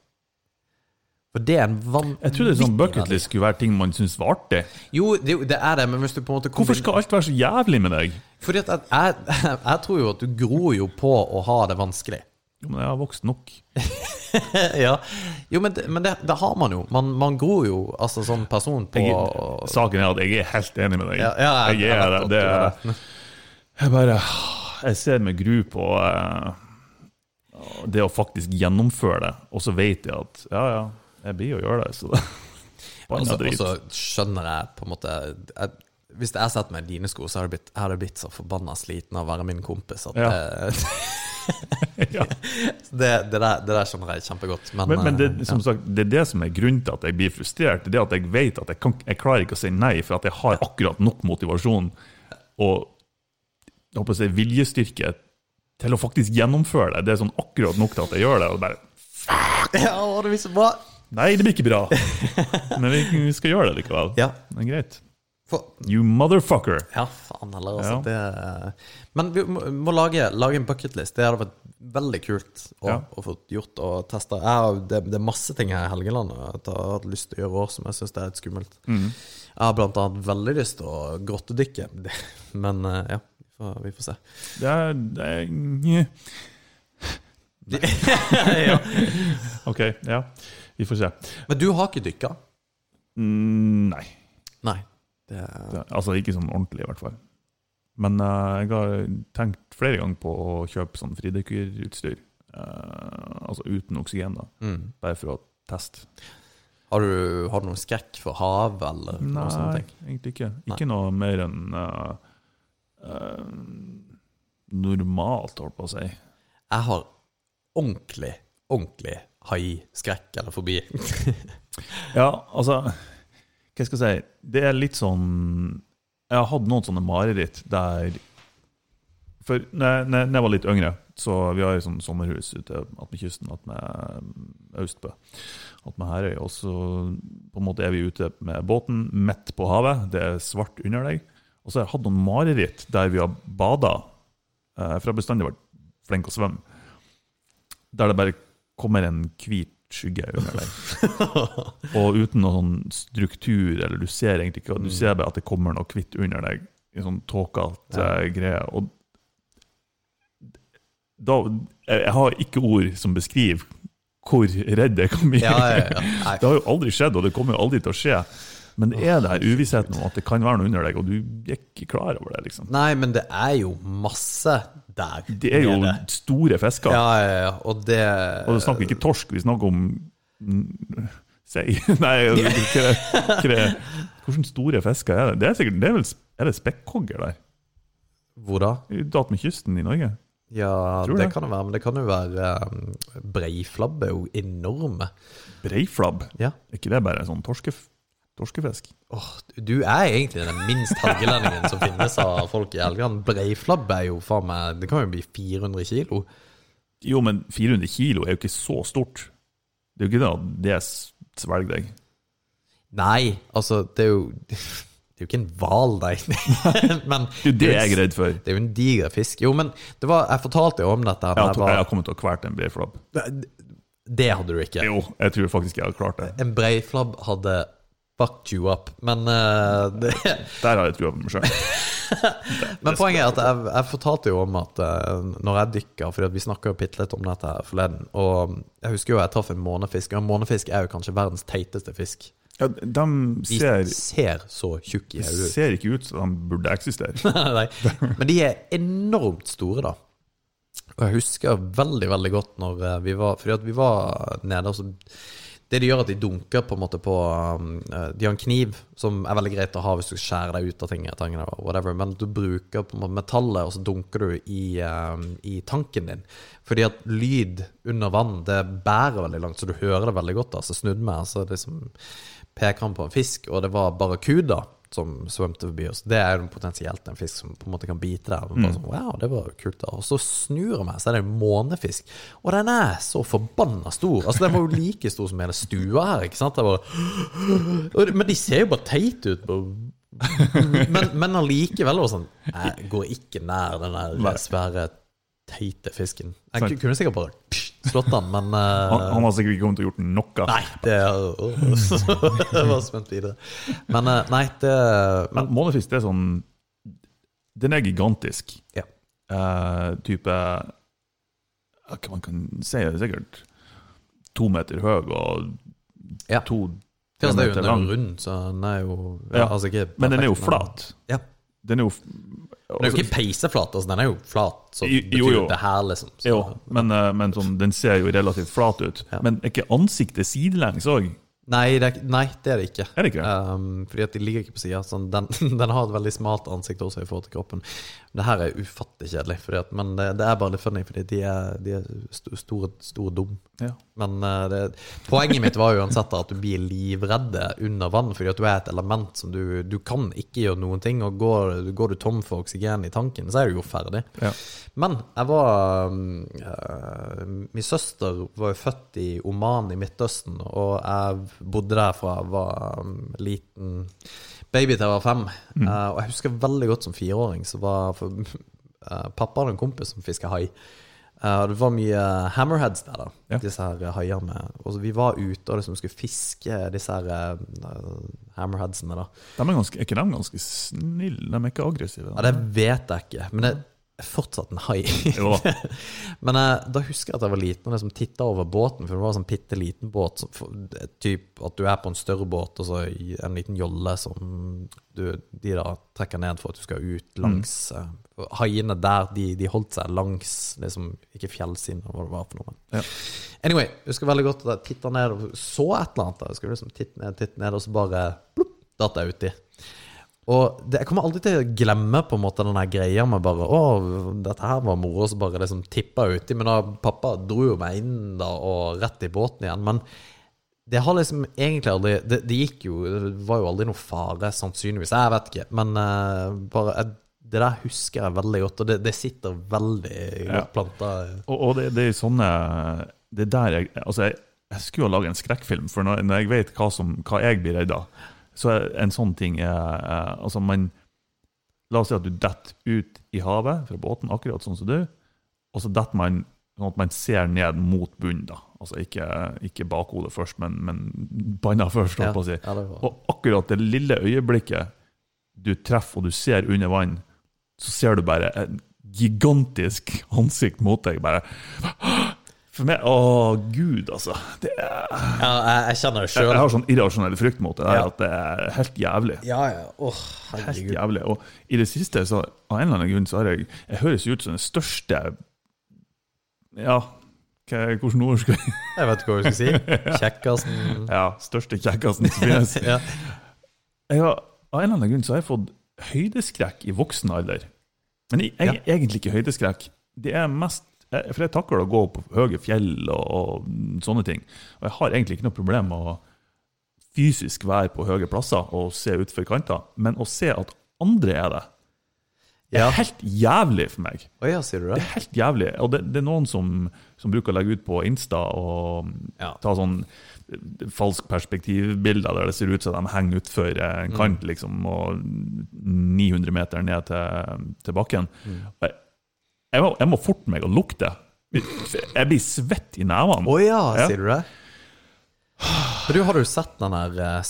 For det er en vanvittig Jeg trodde sånn bucketlist skulle være ting man syns var artig. Jo, det, det er det, men hvis du på en måte Hvorfor skal alt være så jævlig med deg? Fordi at jeg, jeg, <laughs> jeg tror jo at du gror jo på å ha det vanskelig. Jo, men jeg har vokst nok. <laughs> ja. Jo, men, det, men det, det har man jo. Man, man gror jo altså sånn person på Jeg, saken er at jeg er helt enig med deg. Ja, ja, jeg- jeg, er det. det jeg bare Jeg ser med gru på eh, det å faktisk gjennomføre det, og så vet jeg at ja, ja, jeg blir å gjøre det, så <laughs> det Og så- og så skjønner jeg på en måte jeg, Hvis jeg setter meg i dine sko, så hadde jeg blitt, jeg hadde blitt så forbanna sliten av å være min kompis at Ja. det, <laughs> <laughs> ja. det, det, der, det der skjønner jeg kjempegodt. Men, Men, men det, eh, som sagt, det er det som er grunnen til at jeg blir frustrert. Det er at jeg vet at jeg, kan, jeg klarer ikke å si nei, for at jeg har akkurat nok motivasjon og si, viljestyrke til å faktisk gjennomføre det. Det er sånn akkurat nok til at jeg gjør det. Og bare ja, det blir så bra. Nei, det blir ikke bra. <laughs> Men vi, vi skal gjøre det likevel. Ja. Det er greit. For, You motherfucker! Ja, faen heller, altså. Ja. Det, men vi må, må lage, lage en bucketlist. Det hadde vært veldig kult å, Ja. å få gjort og testa. Det, det er masse ting her i Helgeland jeg har hatt lyst til å gjøre år som jeg syns er litt skummelt. Mm. Jeg har blant annet veldig lyst til å grottedykke, <laughs> men eh, ja, vi får, vi får se. Det er, det er <laughs> ja. OK, ja. Vi får se. Men du har ikke dykka? Mm, nei. Nei. Det, Det, altså ikke sånn ordentlig, i hvert fall. Men uh, jeg har tenkt flere ganger på å kjøpe sånn fridykkerutstyr. Uh, altså uten oksygen, da. Mm. Bare for å teste. Har, du, har du noen skrekk for hav, eller noe sånt? Nei, egentlig ikke. Ikke noe mer enn uh, uh, normalt, holdt på å si. Jeg har ordentlig, ordentlig haiskrekk eller fobi. <laughs> Ja, altså Hva skal jeg si? Det er litt sånn Jeg har hatt noen sånne mareritt der For når jeg, jeg var litt yngre, så vi har jo sånn sommerhus ute attmed kysten, attmed Austbø, attmed Herøy. Og så på en måte er vi ute med båten midt på havet. Det er svart under deg. Og så har jeg hatt noen mareritt der vi har bada, eh, for jeg har bestandig vært flink å svømme, der det bare kommer en hvit skygge under deg. <laughs> Og uten noen sånn struktur, eller du ser egentlig ikke Du ser bare at det kommer noe hvitt under deg. En sånn tåkete greie. Og da Jeg har ikke ord som beskriver hvor redd jeg kan bli. Ja, ja, ja. <laughs> Det har jo aldri skjedd, og det kommer jo aldri til å skje. Men det er det her uvissheten om at det kan være noe under deg, og du er ikke klar over det. liksom. Nei, men det er jo masse der. Det er jo nede. store fisker. Ja, ja, ja. Og det Og det snakker ikke torsk, vi snakker om sei. <laughs> Nei, hva hvordan store fisker er det? Det er sikkert, det er vel er det spekkhogger der? Hvor da? Datt med kysten i Norge? Ja, det det. kan det være. Men det kan jo være um, Breiflabb er jo enorme. Breiflabb? Ja. Er ikke det bare sånn torske, torskefisk? Oh, du er egentlig den minst helgelendingen som finnes av folk i Helgeland. Breiflabb er jo faen meg Det kan jo bli 400 kilo. Jo, men 400 kilo er jo ikke så stort. Det er jo ikke det at det svelger deg. Nei, altså, det er jo <laughs> Det er jo ikke en hval, nei. <laughs> men Det er jo det jeg er redd for. Det er jo en diger fisk. Jo, men det var, jeg fortalte jo om dette. Jeg, Jeg var, har, jeg har kommet til å kverte en breiflabb. det hadde du ikke. Jo, jeg tror faktisk jeg har klart det. En breiflabb hadde fucked you up. Men, uh, <laughs> det, Der har jeg trua på meg sjøl. <laughs> men poenget er at jeg, jeg fortalte jo om at uh, når jeg dykker For vi snakka bitte litt om dette forleden. Og jeg husker jo jeg traff en månefisk. Og en månefisk er jo kanskje verdens teiteste fisk. Ja, de ser, De ser, så tjukke i hodet ser ikke ut som de burde eksistere. <laughs> Nei. Men de er enormt store, da. Og jeg husker veldig veldig godt når eh, vi var Fordi at vi var nede og altså, Det de gjør, at de dunker på en måte på um, eh, De har en kniv som er veldig greit å ha hvis du skjærer deg ut av ting, tangene, whatever, men du bruker på en måte metallet, og så dunker du i, um, i tanken din. Fordi at lyd under vann, det bærer veldig langt, så du hører det veldig godt. da Så jeg meg, så liksom peker han på en fisk, og det var barracuda som svømte forbi oss. Det er potensielt en fisk som på en måte kan bite deg. Og bare sånn, wow, det var kult da Og så snur jeg meg, så er det en månefisk. Og den er så forbanna stor. Altså Den var jo like stor som hele stua her. ikke sant? Det var, og men de ser jo bare teite ut. på... Men, men allikevel var sånn Jeg går ikke nær den der svære, teite fisken. Jeg kunne sikkert bare slått han, men uh, Han, han har sikkert ikke kommet til å gjort noe. Nei, det uh, <laughs> var spent videre. Men uh, nei, det Men månefisk, det er sånn Den er gigantisk. Ja. Eh, type Hva man kan si, er sikkert to meter høy og Ja. to ja, det er jo rund, så den er jo ja, altså ikke Men den er jo flat. men- Ja. Den er jo Den er jo ikke peiseflat, altså den er jo flat. Så Jo, betyr jo, det her, liksom. Så, Jo, men, eh, men sånn, den ser jo relativt flat ut. Ja. Men er ikke ansiktet sidelengs òg? Nei, nei, det er det ikke. Er det ikke? Um, fordi at de ligger ikke på sida. Sånn, den, <laughs> den har et veldig smalt ansikt også i forhold til kroppen. Det her er ufattelig kjedelig, at, men det, det er bare litt funny, fordi de er, de er store, store dum. Ja. Men eh, det, poenget mitt var uansett at du blir livredde under vann, fordi at du er et element som du Du kan ikke gjøre noen ting, og går, går du tom for oksygen i tanken, så er du jo ferdig. Ja. Men jeg var eh, Min søster var jo født i Oman i Midtøsten, og jeg bodde der fra jeg var um, liten baby til jeg var fem. Eh, og jeg husker veldig godt som fireåring, så var for, uh, pappa hadde en kompis som fiska hai. Og det var mye hammerheads der, da. Ja. Disse her haiene. Og så vi var ute og liksom skulle fiske disse her hammerheadsene, da. De er, ganske, er ikke de ganske snille? De er ikke aggressive? Ja, Det vet jeg ikke. Men det, fortsatt en hai. <laughs> Men eh, da husker jeg at jeg var liten og liksom titta over båten, for det var en sånn bitte liten båt. Som, for, typ at du er på en større båt, og så en liten jolle som du, de da trekker ned for at du skal ut langs eh, Haiene der, de, de holdt seg langs liksom, Ikke fjellsiden, hva det var for noe. Ja. Anyway, jeg husker veldig godt at jeg titta ned og så et eller annet. Jeg skulle liksom titte ned, titte ned, og så bare plopp, datt jeg uti. Og det, jeg kommer aldri til å glemme på en måte den greia med bare Å, dette her var moro, så bare liksom tippa uti. Men da pappa dro jo meg inn da og rett i båten igjen. Men det har liksom egentlig aldri Det, det gikk jo Det var jo aldri noe fare, sannsynligvis. Jeg vet ikke. Men uh, bare jeg, det der husker jeg veldig godt, og det, det sitter veldig Ja. godt planta. Og, og det, det er sånne Det er der jeg Altså, jeg, jeg skulle jo lage en skrekkfilm, for når, når jeg vet hva, som, hva jeg blir redd av, så en sånn ting er, er Altså, man La oss si at du detter ut i havet fra båten, akkurat sånn som du, og så detter man sånn at man ser ned mot bunnen, da. Altså ikke, ikke bakhodet først, men, men panna først, holdt på å si. Ja, Og akkurat det lille øyeblikket du treffer og du ser under vann, så ser du bare en gigantisk ansikt mot deg. Bare For meg Å, gud, altså. Det er, ja, jeg, jeg kjenner det jeg, sjøl. jeg har sånn irrasjonell frykt mot det der Ja. at det er helt jævlig. Ja, ja. Oh, Helt jævlig. Og i det siste, så av en eller annen grunn, så har jeg Jeg høres ut som den største Ja, hva, hvordan ord skal jeg Jeg vet ikke hva du skal si. <laughs> Kjekkasen. Ja, største kjekkasen som finnes. <laughs> Ja. Jeg har, av en eller annen grunn så har jeg fått høydeskrekk i voksen alder. Men jeg, jeg, egentlig ikke høydeskrekk. Det er mest jeg- For jeg takler å gå på høye fjell og, og sånne ting. Og jeg har egentlig ikke noe problem med å fysisk være på høye plasser og se utfor kanter. Men å se at andre er det, det er helt jævlig for meg. Oh, ja, sier du Det det? er helt jævlig. Og det, det er noen som, som bruker å legge ut på Insta og Ja. ta sånn eh, falsk perspektivbilder der det ser ut som de henger utfor eh, en kant, liksom, og 900 meter ned til, til bakken. Og Jeg, jeg, må, jeg må forte meg å lukte. Jeg blir svett i nevene. Å ja, Ja. sier du det? Du, Har du sett den der eh,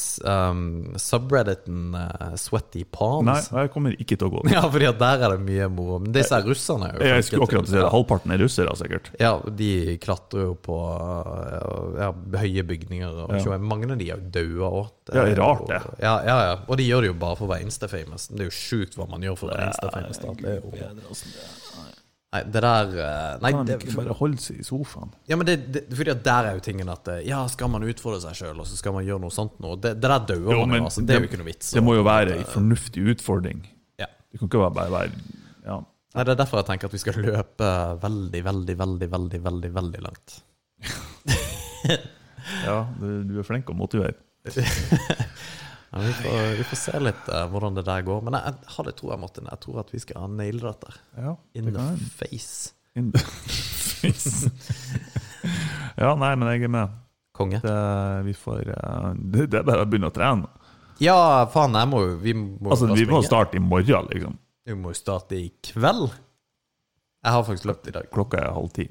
um, subredditen uh, Sweaty Palms? Nei, jeg kommer ikke til å gå. <laughs> Ja, fordi der er det mye moro. Men disse russerne er jo Jeg skulle akkurat si det. Halvparten er russere, sikkert. Ja, de klatrer jo på uh, ja, høye bygninger. Og Ja. er Mange av de er jo daua òg. Ja, det er rart, det. Ja, ja, ja. Og de gjør det jo bare for å være Insta-famous. Det er jo sjukt hva man gjør for å være Insta-famous. Det er jo Nei, det der eh, Nei, Kan det, ikke bare holde seg i sofaen? ja, men det, det, fordi at der er jo tingen at eh, Ja, skal man utfordre seg sjøl, og så skal man gjøre noe sånt nå? Det, det der dauer Jo, man men jo, altså. Det er jo ikke noe vits. Det må jo være en fornuftig utfordring. Ja. Det kan ikke være bare være ja. Nei, Det er derfor jeg tenker at vi skal løpe veldig, veldig, veldig, veldig, veldig, veldig langt. <laughs> ja, du, du er flink å motivere. <laughs> Ja, vi, får, vi får se litt uh, hvordan det der går. Men jeg, jeg har det troa, Martin. Jeg tror at vi skal naile dette. Ja, In the face. In the face. <laughs> ja, nei, men jeg er med. Konge. Det, vi får, uh, det, det er bare å begynne å trene. Ja, faen, jeg må jo Vi må, Altså, Vi må starte i morgen, liksom. Vi må jo starte i kveld. Jeg har faktisk løpt i dag. Klokka er halv ti.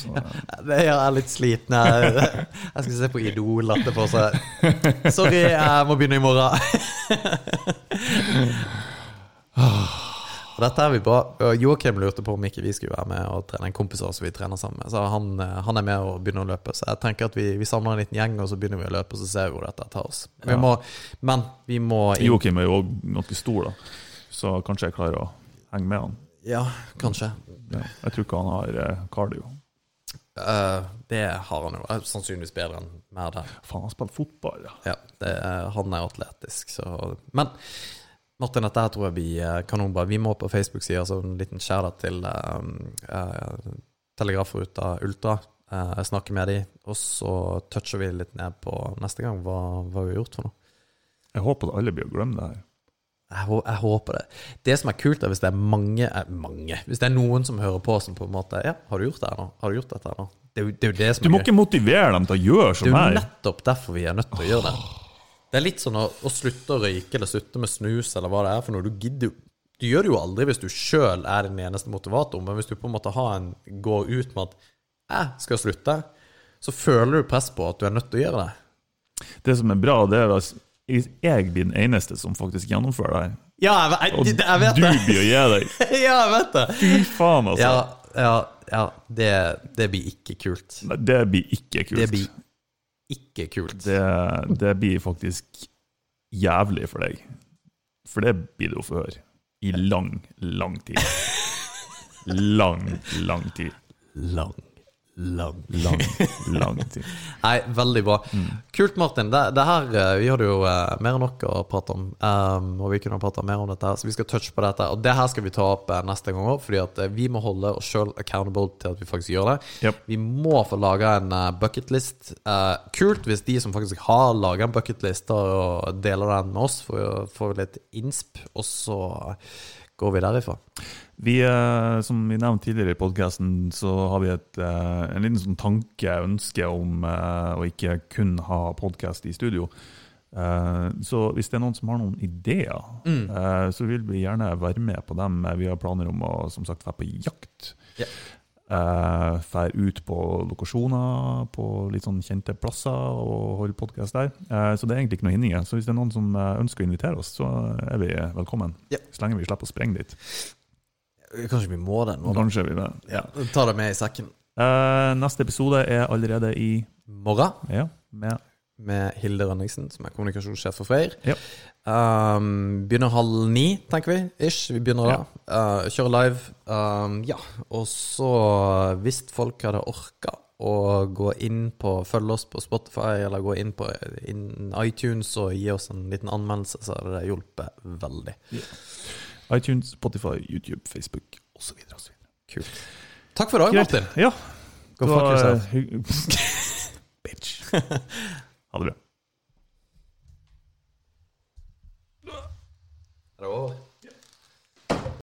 Så, <laughs> Jeg er litt sliten. Jeg, jeg skal se på Idol etterpå, så Sorry, jeg må begynne i morgen. Og Dette er vi bra. Joakim lurte på om ikke vi skulle være med og trene en kompis av oss vi trener sammen med. Så han, han er med og begynner å løpe. Så jeg tenker at vi, vi samler en liten gjeng, og så begynner vi å løpe, og så ser vi hvor dette tar oss. Vi må, men vi må Joakim er jo også ganske stor, da. Så kanskje jeg klarer å henge med han. Ja, kanskje. Ja, jeg tror ikke han har kardio cardio. Eh, det har han jo. Er Sannsynligvis bedre enn mer der. Faen, han spiller fotball, ja. Ja, det er, han er atletisk, så Men Martin, dette her tror jeg blir eh, kanonbra. Vi må på Facebook-sida, så en liten shout-out til um, uh, Telegrafruta Ultra. Eh, jeg snakker med de, og så toucher vi litt ned på neste gang hva, hva vi har gjort for noe. Jeg håper at alle blir å glemme det her. Jeg, jeg håper det. Det som er kult, er hvis det er mange, er mange Hvis det er noen som hører på som på en måte Ja, har du gjort det her nå? Har du gjort dette her nå? Det det, det som Du må gøy. ikke motivere dem til å gjøre Det er jo nettopp derfor vi er nødt til å gjøre det. Det er litt sånn å, å slutte å røyke eller slutte med snus eller hva det er for noe. Du gidder jo Du gjør det jo aldri hvis du sjøl er den eneste motivator, men hvis du på en måte har en, går ut med at 'jeg skal slutte', så føler du press på at du er nødt til å gjøre det. Det som er bra, det er hvis jeg blir den eneste som faktisk gjennomfører det her, Ja, jeg, Og jeg, jeg vet du det! blir å gi deg. <laughs> Ja, jeg vet det! Fy faen, altså. Ja, ja, ja. Det, det blir ikke kult. Nei, Det blir ikke kult. Det blir ikke kult. det, det blir faktisk jævlig for deg. For det blir du å få høre. I lang, lang tid. <laughs> Lang, lang tid. Lang, lang Lang, lang tid. <laughs> Nei, veldig bra. Kult, Martin. Det, det her eh, Vi hadde jo uh, mer enn nok å prate om. Um, og vi kunne prate mer om dette, så vi skal touche på dette. Og det her skal vi ta opp uh, neste gang òg, fordi at eh, vi må holde oss sjøl accountable til at vi faktisk gjør det. Yep. Vi må få laga en uh, bucketlist. Kult hvis de som faktisk har laga en bucketlist, og deler den med oss, får, å litt innsp, og så går vi derifra. Vi, eh, som vi nevnte tidligere i podkasten, så har vi et, eh, en liten sånn tanke, ønske om eh, å ikke kun ha podkast i studio. Så hvis det er noen som har noen ideer, mm. så vil vi gjerne være med på dem. Vi har planer om å som sagt være på jakt. Yeah. Fær ut på lokasjoner på litt sånn kjente plasser og holde podkast der. Så det er egentlig ikke noe hindringer. Så hvis det er noen som ønsker å invitere oss, så er vi velkommen. Yeah. Så lenge vi slipper å sprenge dit. Kanskje vi må det nå. Kanskje vi det. Ja. Ta det med i sekken. Eh, neste episode er allerede i Morgen. Ja, med med Hilde Rønningsen, som er kommunikasjonssjef for Freyr. Ja. Um, begynner halv ni, tenker vi. Ish. Vi begynner da. Uh, kjører live. Um, ja. Og så, hvis folk hadde orka å gå inn på Følge oss på Spotify, eller gå inn på inn iTunes og gi oss en liten anmeldelse, så hadde det hjulpet veldig. iTunes, Spotify, YouTube, Facebook osv. Kult. Takk for i dag, Martin. Ja. Go fuck yourself. eh, <laughs> Bitch. Ha det bra. Er det over?